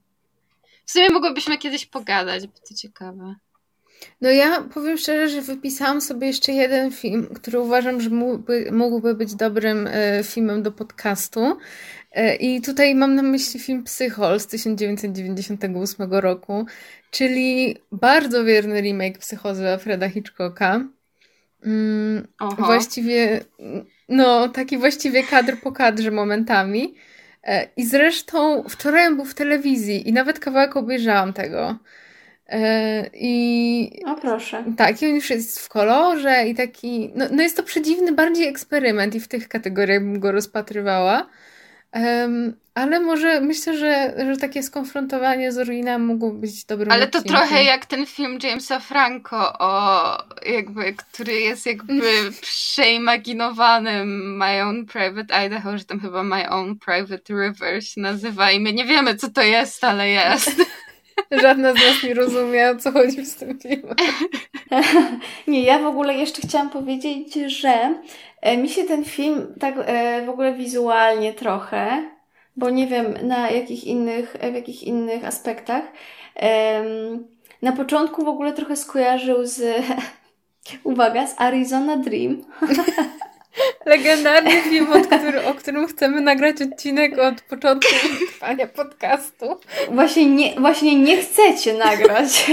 W sumie mogłybyśmy kiedyś pogadać, bo to ciekawe. No ja powiem szczerze, że wypisałam sobie jeszcze jeden film, który uważam, że mógłby, mógłby być dobrym e, filmem do podcastu. E, I tutaj mam na myśli film Psychol z 1998 roku, czyli bardzo wierny remake psychozy Freda Hitchcocka. Mm, właściwie no, taki właściwie kadr po kadrze momentami. E, I zresztą wczoraj był w telewizji i nawet kawałek obejrzałam tego. E, I. O proszę. Tak, i on już jest w kolorze i taki. No, no jest to przedziwny bardziej eksperyment i w tych kategoriach bym go rozpatrywała. Ale może myślę, że, że takie skonfrontowanie z ruiną mogło być dobrym Ale to odcinkiem. trochę jak ten film Jamesa Franco, o, jakby, który jest jakby <laughs> przeimaginowanym My Own Private Idaho, że tam chyba My Own Private River się nazywa i my nie wiemy co to jest, ale jest. <laughs> Żadna z nas nie rozumie, o co chodzi z tym filmem. <laughs> nie, ja w ogóle jeszcze chciałam powiedzieć, że e, mi się ten film tak e, w ogóle wizualnie trochę, bo nie wiem na jakich innych, w jakich innych aspektach, na początku w ogóle trochę skojarzył z, <laughs> uwaga, z Arizona Dream. <laughs> Legendarny film, który, o którym chcemy nagrać odcinek od początku trwania podcastu. Właśnie nie, właśnie nie chcecie nagrać. <laughs>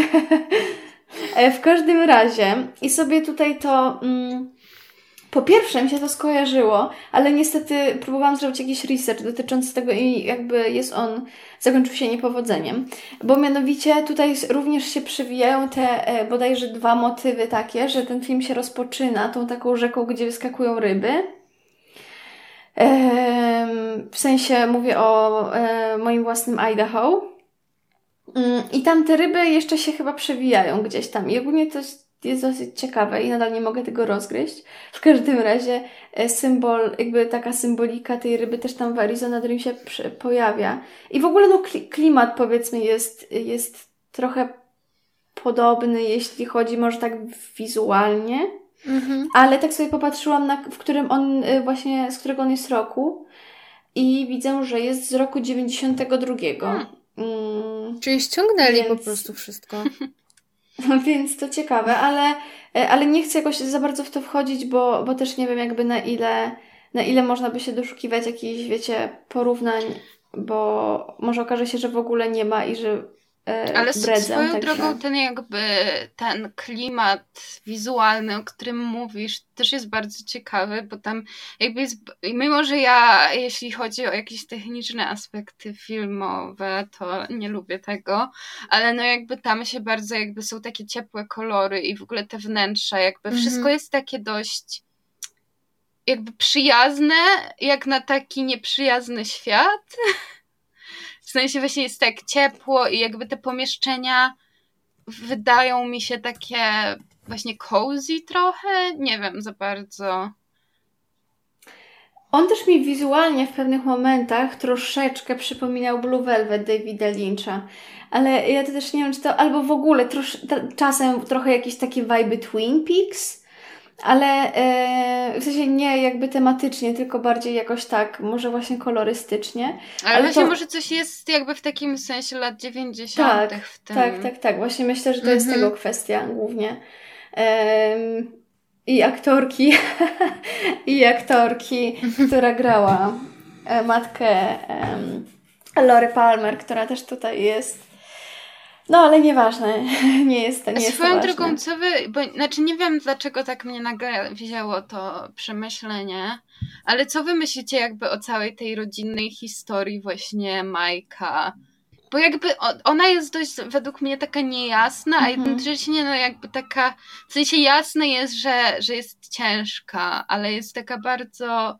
E, w każdym razie, i sobie tutaj to. Mm, po pierwsze, mi się to skojarzyło, ale niestety próbowałam zrobić jakiś research dotyczący tego i jakby jest on, zakończył się niepowodzeniem. Bo mianowicie tutaj również się przewijają te e, bodajże dwa motywy takie, że ten film się rozpoczyna tą taką rzeką, gdzie wyskakują ryby. W sensie mówię o e, moim własnym Idaho. Mm, I tam te ryby jeszcze się chyba przewijają gdzieś tam. I ogólnie to jest jest dosyć ciekawe i nadal nie mogę tego rozgryźć. W każdym razie e, symbol, jakby taka symbolika tej ryby też tam w Arizona Dream się pojawia. I w ogóle no klimat powiedzmy jest, jest trochę podobny, jeśli chodzi może tak wizualnie. Mhm. Ale tak sobie popatrzyłam, na, w którym on e, właśnie, z którego on jest roku i widzę, że jest z roku 92. Hmm. Mm, Czyli ściągnęli więc... po prostu wszystko. <laughs> <laughs> Więc to ciekawe, ale, e, ale nie chcę jakoś za bardzo w to wchodzić, bo, bo też nie wiem jakby na ile, na ile można by się doszukiwać jakichś, wiecie, porównań, bo może okaże się, że w ogóle nie ma i że Ale bredzę, swoją także... drogą ten jakby ten klimat wizualny, o którym mówisz, też jest bardzo ciekawy, bo tam jakby jest, mimo że ja jeśli chodzi o jakieś techniczne aspekty filmowe, to nie lubię tego, ale no jakby tam się bardzo jakby są takie ciepłe kolory i w ogóle te wnętrza, jakby mhm. wszystko jest takie dość jakby przyjazne, jak na taki nieprzyjazny świat. <laughs> W sensie właśnie jest tak ciepło i jakby te pomieszczenia wydają mi się takie właśnie cozy trochę. Nie wiem za bardzo. On też mi wizualnie w pewnych momentach troszeczkę przypominał Blue Velvet Davida Lyncha. Ale ja to też nie wiem, czy to albo w ogóle trosz, czasem trochę jakieś takie vibe Twin Peaks ale e, w sensie nie jakby tematycznie, tylko bardziej jakoś tak, może właśnie kolorystycznie. Ale, ale właśnie to... może coś jest jakby w takim sensie lat 90. Tak, w tym. tak, tak, tak. Właśnie myślę, że to jest mhm. tego kwestia głównie. I aktorki, <laughs> i aktorki, która grała e, matkę Lory Palmer, która też tutaj jest no, ale nieważne. <laughs> Nie jest to, nie jest Swoją to drogą, co wy, bo, znaczy nie wiem dlaczego tak mnie nagle wzięło to przemyślenie, ale co wy myślicie jakby o całej tej rodzinnej historii właśnie Majka? Bo jakby ona jest dość według mnie taka niejasna, a mhm. jednocześnie no jakby taka, w sensie jasne jest, że, że jest ciężka, ale jest taka bardzo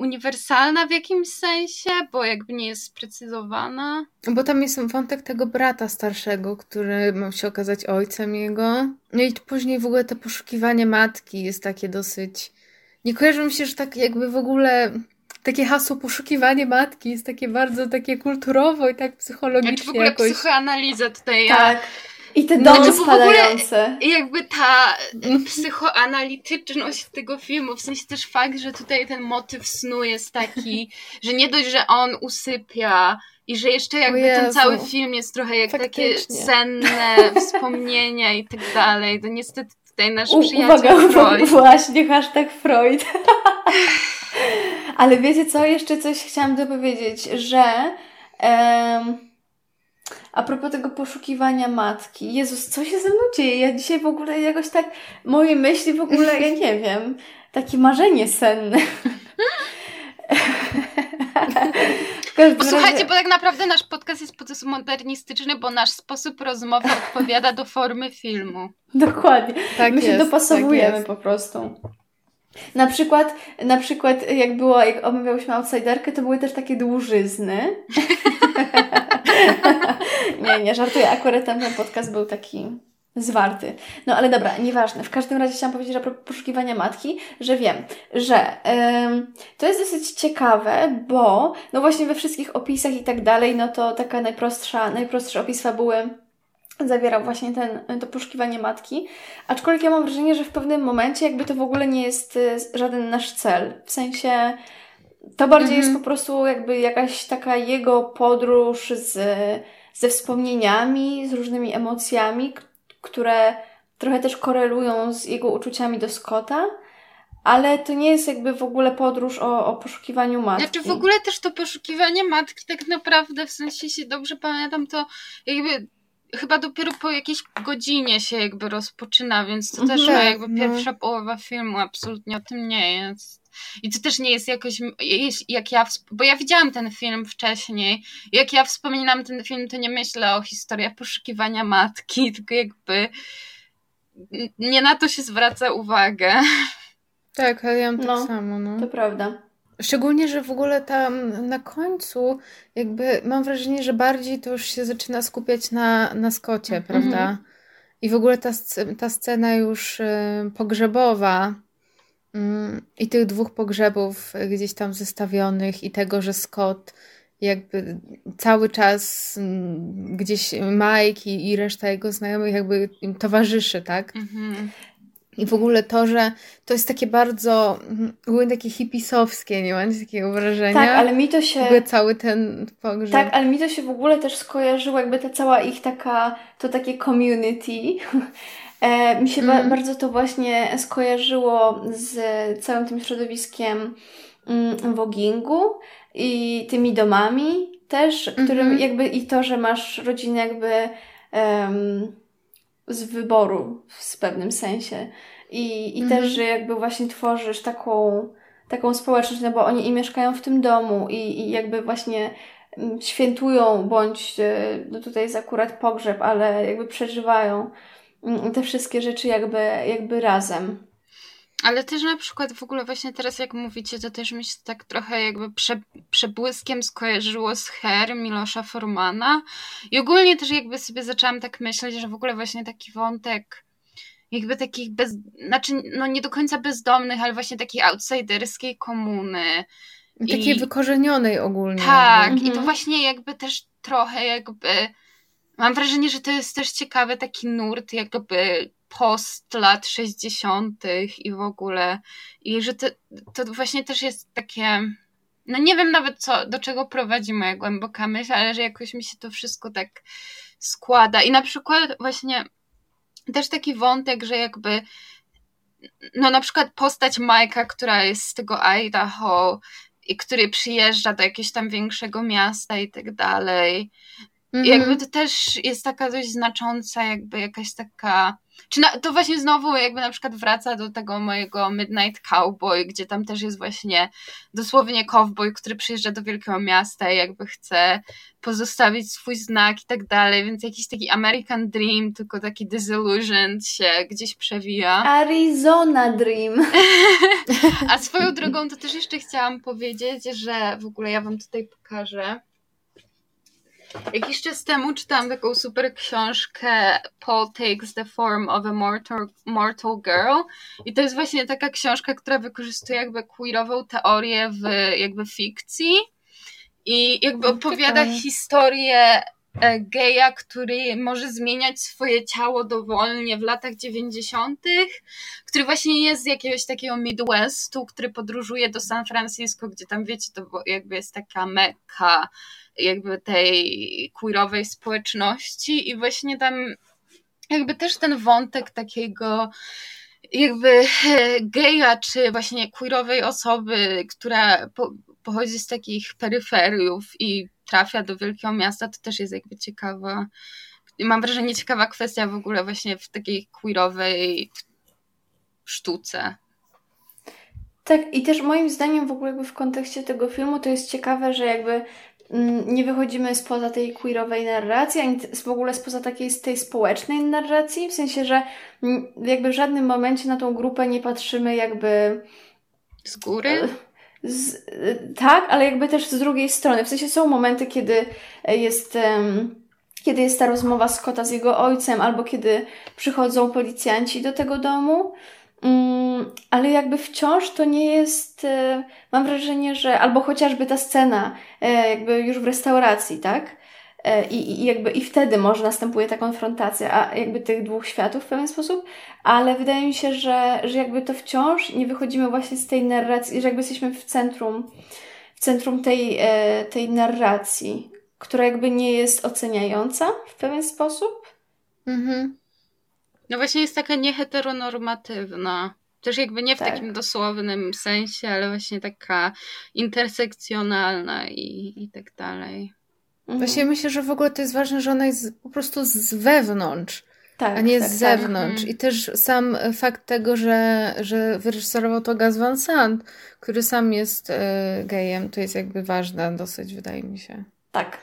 uniwersalna w jakimś sensie, bo jakby nie jest sprecyzowana. Bo tam jest wątek tego brata starszego, który ma się okazać ojcem jego. No i później w ogóle to poszukiwanie matki jest takie dosyć... Nie kojarzy mi się, że tak jakby w ogóle takie hasło poszukiwanie matki jest takie bardzo takie kulturowo i tak psychologicznie znaczy w ogóle jakoś. psychoanaliza tutaj. Tak. Ja i te domy znaczy, spadające. jakby ta psychoanalityczność tego filmu, w sensie też fakt, że tutaj ten motyw snu jest taki, <laughs> że nie dość, że on usypia i że jeszcze jakby ten cały film jest trochę jak Faktycznie. takie senne <laughs> wspomnienia i tak dalej. To niestety tutaj nasz U, przyjaciel uwaga, Freud. <laughs> Właśnie, hashtag Freud. Ale wiecie co? Jeszcze coś chciałam dopowiedzieć, że... Um, a propos tego poszukiwania matki. Jezus, co się ze mną dzieje? Ja dzisiaj w ogóle jakoś tak, moje myśli w ogóle, ja nie wiem, takie marzenie senne. Posłuchajcie, razie... bo tak naprawdę nasz podcast jest postmodernistyczny, bo nasz sposób rozmowy odpowiada do formy filmu. Dokładnie. Tak My jest, się dopasowujemy tak po prostu. Na przykład, na przykład jak było, jak omawiałyśmy outsiderkę, to były też takie dłużyzny. <laughs> nie, nie, żartuję. Akurat ten podcast był taki zwarty. No ale dobra, nieważne. W każdym razie chciałam powiedzieć, że poszukiwania matki, że wiem, że ym, to jest dosyć ciekawe, bo no właśnie we wszystkich opisach i tak dalej, no to taka najprostsza, najprostszy opis fabuły zawierał właśnie ten, to poszukiwanie matki. Aczkolwiek ja mam wrażenie, że w pewnym momencie jakby to w ogóle nie jest y, żaden nasz cel. W sensie to bardziej jest mhm. po prostu jakby jakaś taka jego podróż z, ze wspomnieniami, z różnymi emocjami, które trochę też korelują z jego uczuciami do Scotta. Ale to nie jest jakby w ogóle podróż o, o poszukiwaniu matki. Znaczy w ogóle też to poszukiwanie matki tak naprawdę, w sensie się dobrze pamiętam, to jakby chyba dopiero po jakiejś godzinie się jakby rozpoczyna, więc to też mm, jakby no. pierwsza połowa filmu absolutnie o tym nie jest. I to też nie jest jakoś, jak ja, bo ja widziałam ten film wcześniej, jak ja wspominam ten film, to nie myślę o historii poszukiwania matki, <laughs> tylko jakby nie na to się zwraca uwagę. Tak, ale ja mam tak no, tak samo, no. To prawda. Szczególnie, że w ogóle tam na końcu jakby mam wrażenie, że bardziej to już się zaczyna skupiać na, na Skocie, mm -hmm. prawda? I w ogóle ta, ta scena już y, pogrzebowa y, i tych dwóch pogrzebów gdzieś tam zestawionych i tego, że Scott jakby cały czas y, gdzieś Mike i, i reszta jego znajomych jakby im towarzyszy, tak? Mm -hmm. I w ogóle to, że to jest takie bardzo, były takie hipisowskie, nie mam takiego wrażenia. Tak, ale mi to się... Jakby cały ten pogrzeb. Tak, ale mi to się w ogóle też skojarzyło, jakby ta cała ich taka, to takie community. <laughs> E, mi się mm. ba mhm. bardzo to właśnie skojarzyło z całym tym środowiskiem mm, wogingu i tymi domami też, którym mm -hmm. jakby i to, że masz rodzinę jakby um, z wyboru w pewnym sensie. I, i mhm. też, że jakby właśnie tworzysz taką, taką społeczność, no bo oni i mieszkają w tym domu i, i jakby właśnie mm, świętują, bądź e, no tutaj jest akurat pogrzeb, ale jakby przeżywają mm, te wszystkie rzeczy jakby, jakby razem. Ale też na przykład w ogóle właśnie teraz jak mówicie, to też mi się tak trochę jakby prze, przebłyskiem skojarzyło z Her Milosza Formana. I ogólnie też jakby sobie zaczęłam tak myśleć, że w ogóle właśnie taki wątek jakby takich bez, znaczy no nie do końca bezdomnych, ale właśnie takiej outsiderskiej komuny. Takiej I... wykorzenionej ogólnie. Tak, jakby. i to mhm. właśnie jakby też trochę jakby mam wrażenie, że to jest też ciekawy taki nurt jakby post lat 60. i w ogóle. I że to, to właśnie też jest takie. No nie wiem nawet co, do czego prowadzi moja głęboka myśl, ale że jakoś mi się to wszystko tak składa. I na przykład właśnie też taki wątek, że jakby no na przykład postać Majka, która jest z tego Idaho i który przyjeżdża do jakiegoś tam większego miasta i tak dalej. Mm -hmm. Jakby to też jest taka dość znacząca, jakby jakaś taka czy na, to właśnie znowu jakby na przykład wraca do tego mojego Midnight Cowboy, gdzie tam też jest właśnie dosłownie cowboy, który przyjeżdża do wielkiego miasta i jakby chce pozostawić swój znak i tak dalej, więc jakiś taki American Dream, tylko taki disillusioned się gdzieś przewija. <laughs> Arizona Dream. A swoją drogą to też jeszcze chciałam powiedzieć, że w ogóle ja wam tutaj pokażę Jakiś czas temu czytałam taką super książkę Paul Takes the Form of a Mortal, Mortal Girl i to jest właśnie taka książka, która wykorzystuje jakby queerową teorię w jakby fikcji i jakby opowiada historię e, geja, który może zmieniać swoje ciało dowolnie w latach 90., który właśnie jest z jakiegoś takiego Midwestu, który podróżuje do San Francisco, gdzie tam wiecie, to jakby jest taka mekka jakby tej queerowej społeczności i właśnie tam jakby też ten wątek takiego jakby geja, czy właśnie queerowej osoby, która po, pochodzi z takich peryferiów i trafia do wielkiego miasta, to też jest jakby ciekawa, mam wrażenie ciekawa kwestia w ogóle właśnie w takiej queerowej sztuce. Tak, i też moim zdaniem w ogóle w kontekście tego filmu to jest ciekawe, że jakby nie wychodzimy spoza tej queerowej narracji, ani w ogóle spoza takiej tej społecznej narracji, w sensie, że jakby w żadnym momencie na tą grupę nie patrzymy jakby z góry. E, z, tak, ale jakby też z drugiej strony. W sensie są momenty, kiedy jest um, kiedy jest ta rozmowa Scotta z jego ojcem, albo kiedy przychodzą policjanci do tego domu. Mm, ale jakby wciąż to nie jest, e, mam wrażenie, że albo chociażby ta scena, e, jakby już w restauracji, tak? E, I, I jakby i wtedy może następuje ta konfrontacja, a jakby tych dwóch światów w pewien sposób, ale wydaje mi się, że, że jakby to wciąż nie wychodzimy właśnie z tej narracji, że jakby jesteśmy w centrum, w centrum tej, tej narracji, która jakby nie jest oceniająca w pewien sposób. Mhm. No właśnie jest taka nieheteronormatywna. Też jakby nie w tak. takim dosłownym sensie, ale właśnie taka intersekcjonalna i, i tak dalej. Mhm. Właśnie myślę, że w ogóle to jest ważne, że ona jest po prostu z wewnątrz, tak, a nie tak, z tak. zewnątrz. Tak. I też sam fakt tego, że, że wyreżyserował to Gaz Van Sant, który sam jest y, gejem, to jest jakby ważne dosyć, wydaje mi się. Tak.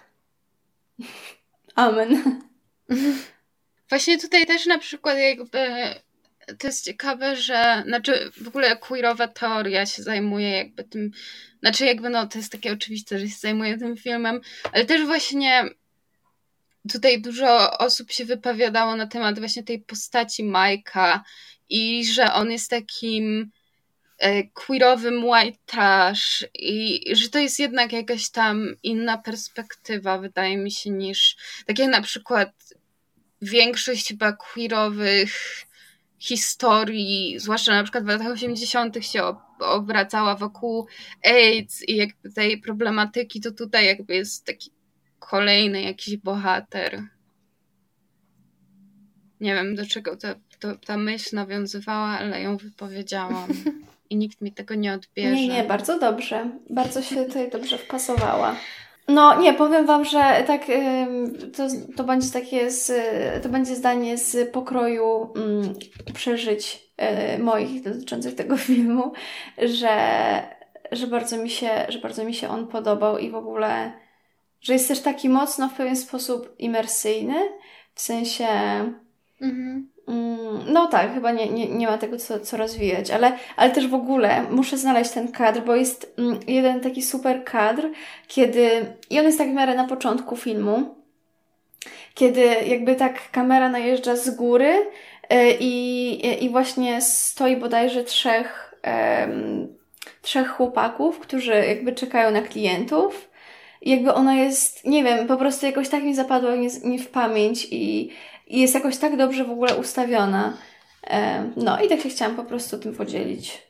Amen. <laughs> Właśnie tutaj też na przykład jakby to jest ciekawe, że znaczy w ogóle queerowa teoria się zajmuje jakby tym, znaczy jakby no to jest takie oczywiste, że się zajmuje tym filmem, ale też właśnie tutaj dużo osób się wypowiadało na temat właśnie tej postaci Majka i że on jest takim e, queerowym trash i że to jest jednak jakaś tam inna perspektywa, wydaje mi się, niż tak jak na przykład większość chyba queerowych historii, zwłaszcza na przykład w latach 80. się obracała wokół AIDS i jakby tej problematyki, to tutaj jakby jest taki kolejny jakiś bohater. Nie wiem, do czego ta, to, ta myśl nawiązywała, ale ją wypowiedziałam. <laughs> I nikt mi tego nie odbierze. Nie, nie, bardzo dobrze. Bardzo się tutaj dobrze wpasowała. No nie, powiem Wam, że tak to, to będzie takie z, to będzie zdanie z pokroju um, przeżyć y, moich dotyczących tego <laughs> filmu, że, że bardzo mi się, że bardzo mi się on podobał i w ogóle, że jest też taki mocno w pewien sposób imersyjny, w sensie mhm. Mm, no tak, chyba nie, nie, nie ma tego co, co rozwijać, ale, ale też w ogóle muszę znaleźć ten kadr, bo jest mm, jeden taki super kadr, kiedy, i on jest tak w miarę na początku filmu, kiedy jakby tak kamera najeżdża z góry yy, i, i właśnie stoi bodajże trzech, yy, trzech chłopaków, którzy jakby czekają na klientów. Jakby ona jest, nie wiem, po prostu jakoś tak mi zapadła mi w pamięć i, i jest jakoś tak dobrze w ogóle ustawiona. No i tak się chciałam po prostu tym podzielić.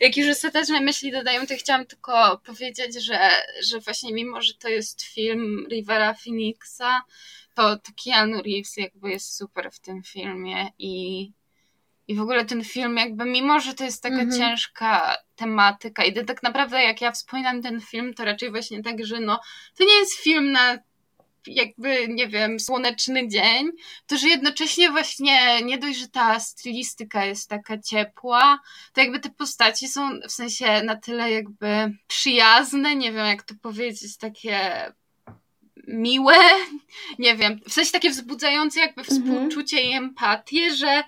Jak już ostateczne myśli dodają, to chciałam tylko powiedzieć, że, że właśnie mimo, że to jest film Rivera Phoenixa, to, to Keanu Reeves jakby jest super w tym filmie i, i w ogóle ten film jakby mimo, że to jest taka -hmm. ciężka tematyka i tak naprawdę jak ja wspominam ten film, to raczej właśnie tak, że no to nie jest film na jakby, nie wiem, słoneczny dzień, to że jednocześnie właśnie nie dość, że ta stylistyka jest taka ciepła, to jakby te postaci są w sensie na tyle jakby przyjazne, nie wiem jak to powiedzieć, takie miłe, <laughs> nie wiem, w sensie takie wzbudzające jakby mhm. współczucie mhm. i empatię, że,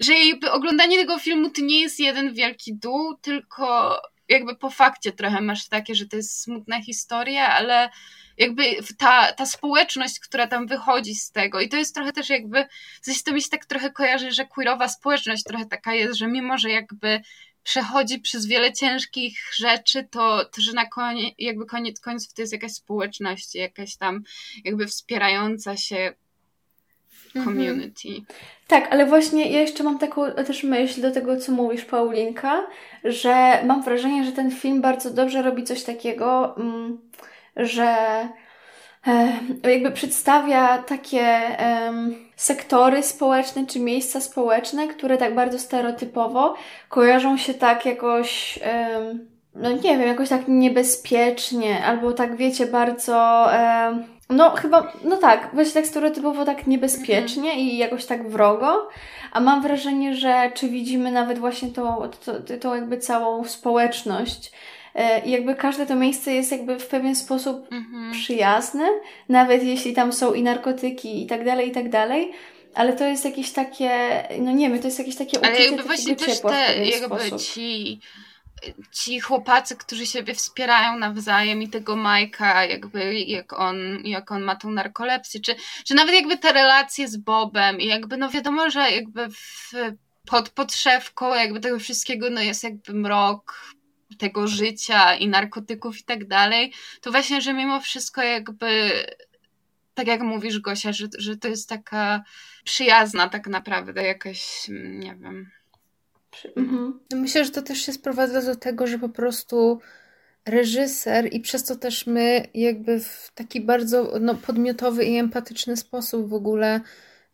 że jakby oglądanie tego filmu to nie jest jeden wielki dół, tylko jakby po fakcie trochę masz takie, że to jest smutna historia, ale jakby ta, ta społeczność, która tam wychodzi z tego i to jest trochę też jakby, coś to mi się tak trochę kojarzy, że queerowa społeczność trochę taka jest, że mimo, że jakby przechodzi przez wiele ciężkich rzeczy, to, to że na koniec, jakby koniec końców to jest jakaś społeczność, jakaś tam jakby wspierająca się mhm. community. Tak, ale właśnie ja jeszcze mam taką też myśl do tego, co mówisz, Paulinka, że mam wrażenie, że ten film bardzo dobrze robi coś takiego. Mm, że e, jakby przedstawia takie sektory społeczne czy miejsca społeczne, które tak bardzo stereotypowo kojarzą się tak jakoś, no nie wiem, jakoś tak niebezpiecznie, albo tak wiecie, bardzo. No, chyba, no tak, właśnie tak stereotypowo tak niebezpiecznie i jakoś tak wrogo, a mam wrażenie, że czy widzimy nawet właśnie tą, to, to, to jakby całą społeczność, E, I jakby każde to miejsce jest jakby w pewien sposób mhm. przyjazne, nawet jeśli tam są i narkotyki i tak dalej, i tak dalej. Ale to jest jakieś takie, no nie wiem, to jest jakieś takie uczucie Ale jakby właśnie też te, jakby sposób. ci ci chłopacy, którzy siebie wspierają nawzajem i tego Majka, jakby jak on, jak on ma tą narkolepsję, czy, czy nawet jakby te relacje z Bobem i jakby no wiadomo, że jakby w, pod podszewką jakby tego wszystkiego no jest jakby mrok tego życia i narkotyków i tak dalej, to właśnie, że mimo wszystko jakby tak jak mówisz Gosia, że, że to jest taka przyjazna tak naprawdę jakaś, nie wiem, Mhm. No myślę, że to też się sprowadza do tego, że po prostu reżyser i przez to też my jakby w taki bardzo no, podmiotowy i empatyczny sposób w ogóle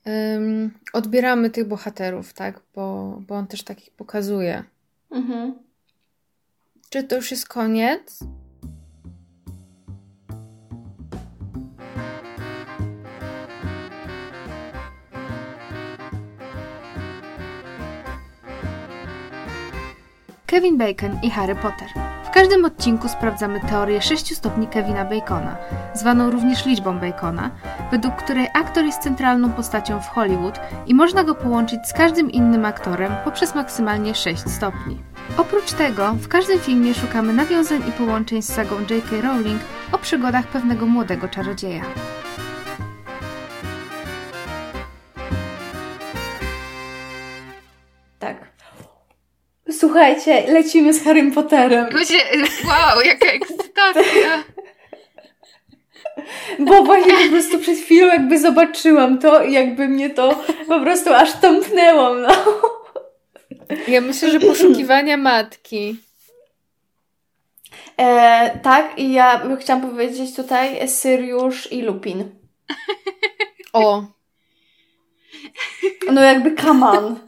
um, odbieramy tych bohaterów, tak? Bo, bo on też takich pokazuje. Mhm. Czy to już jest koniec? Kevin Bacon i Harry Potter. W każdym odcinku sprawdzamy teorię 6 stopni Kevina Bacona, zwaną również liczbą Bacona, według której aktor jest centralną postacią w Hollywood i można go połączyć z każdym innym aktorem poprzez maksymalnie 6 stopni. Oprócz tego, w każdym filmie szukamy nawiązań i połączeń z sagą J.K. Rowling o przygodach pewnego młodego czarodzieja. Słuchajcie, lecimy z Harrym Potterem. Ludzie, wow, jaka ekscytacja. <laughs> Bo właśnie po prostu przed chwilą jakby zobaczyłam to i jakby mnie to po prostu aż tąpnęło, no. Ja myślę, że poszukiwania matki. E, tak, i ja chciałam powiedzieć tutaj Syriusz i Lupin. O. No jakby on.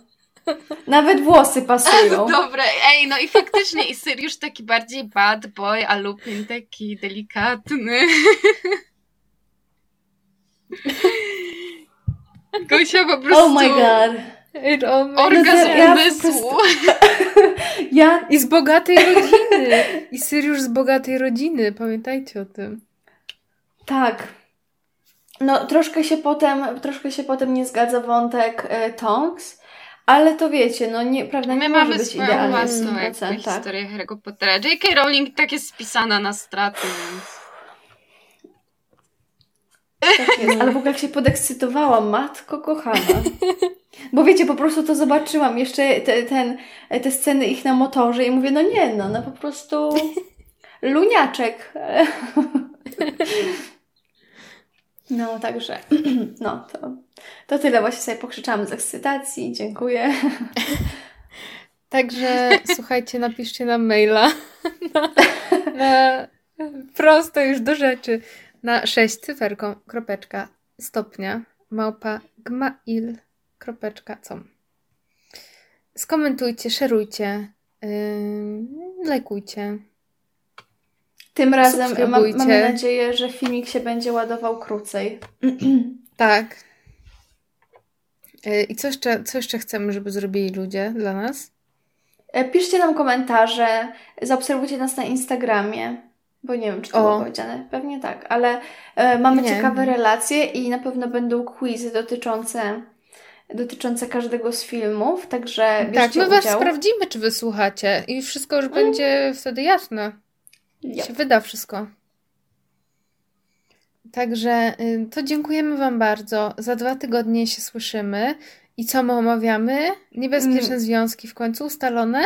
Nawet włosy pasują. Dobre, ej, no i faktycznie i Syriusz taki bardziej bad boy, a Lupin taki delikatny. Gosia po prostu... Oh my god. Orgazm ja umysłu. <laughs> Ja... I z bogatej rodziny. I Syriusz z bogatej rodziny. Pamiętajcie o tym. Tak. No, troszkę się potem, troszkę się potem nie zgadza wątek e, Tonks, ale to wiecie, no nie, prawda, nie My może mamy być idealnie. własną tak. historię Harry'ego Pottera. J.K. Rowling tak jest spisana na straty, więc... Tak jest, ale w ogóle jak się podekscytowałam, matko kochana. <laughs> Bo wiecie, po prostu to zobaczyłam, jeszcze te, ten, te sceny ich na motorze i mówię, no nie, no, no po prostu <laughs> luniaczek. <laughs> No, także, <clears throat> no to, to tyle. Właśnie sobie pokrzyczałam z ekscytacji. Dziękuję. <laughs> Także słuchajcie, napiszcie nam maila na, na prosto już do rzeczy na 6 cyferką kropeczka stopnia małpa gmail kropeczka com. Skomentujcie, szerujcie, yy, lajkujcie. Tym razem mam, mamy nadzieję, że filmik się będzie ładował krócej. <clears throat> tak. E, I co jeszcze, co jeszcze chcemy, żeby zrobili ludzie dla nas? E, piszcie nam komentarze, zaobserwujcie nas na Instagramie, bo nie wiem, czy to o. było powiedziane. Pewnie tak, ale e, mamy nie. ciekawe relacje i na pewno będą quizy dotyczące dotyczące każdego z filmów, także Tak, my udział. Was sprawdzimy, czy wysłuchacie i wszystko już mm. będzie wtedy jasne. Yep. Się wyda wszystko. Także y, to dziękujemy Wam bardzo. Za dwa tygodnie się słyszymy. I co my omawiamy? Niebezpieczne mm. związki w końcu ustalone?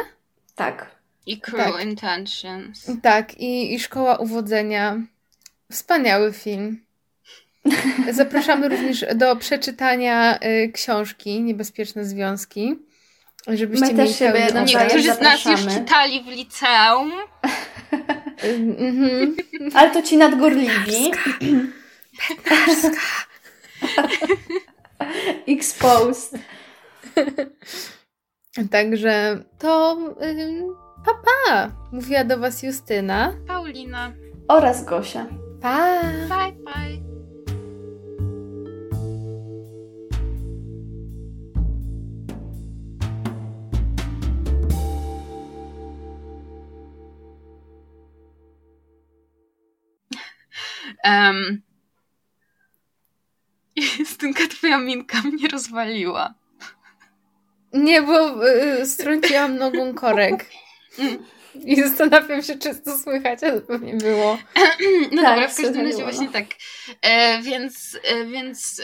Tak. I Cruel tak. Intentions. Tak, i, i Szkoła Uwodzenia. Wspaniały film. <laughs> Zapraszamy również do przeczytania y, książki Niebezpieczne Związki. Żebyście My też siebie Niektórzy z nas już czytali w liceum. <laughs> Mhm. Ale to ci nadgorliwi. <laughs> Exposed. Także to papa, pa. mówiła do Was Justyna, Paulina oraz Gosia. Pa! Bye, bye. Um, <laughs> Justynka, twoja minka mnie rozwaliła. Nie, bo y, strąciłam nogą korek. I zastanawiam się, czy to słychać, ale pewnie było. <clears throat> No tak, dobra, w każdym razie właśnie tak. E, więc, e, więc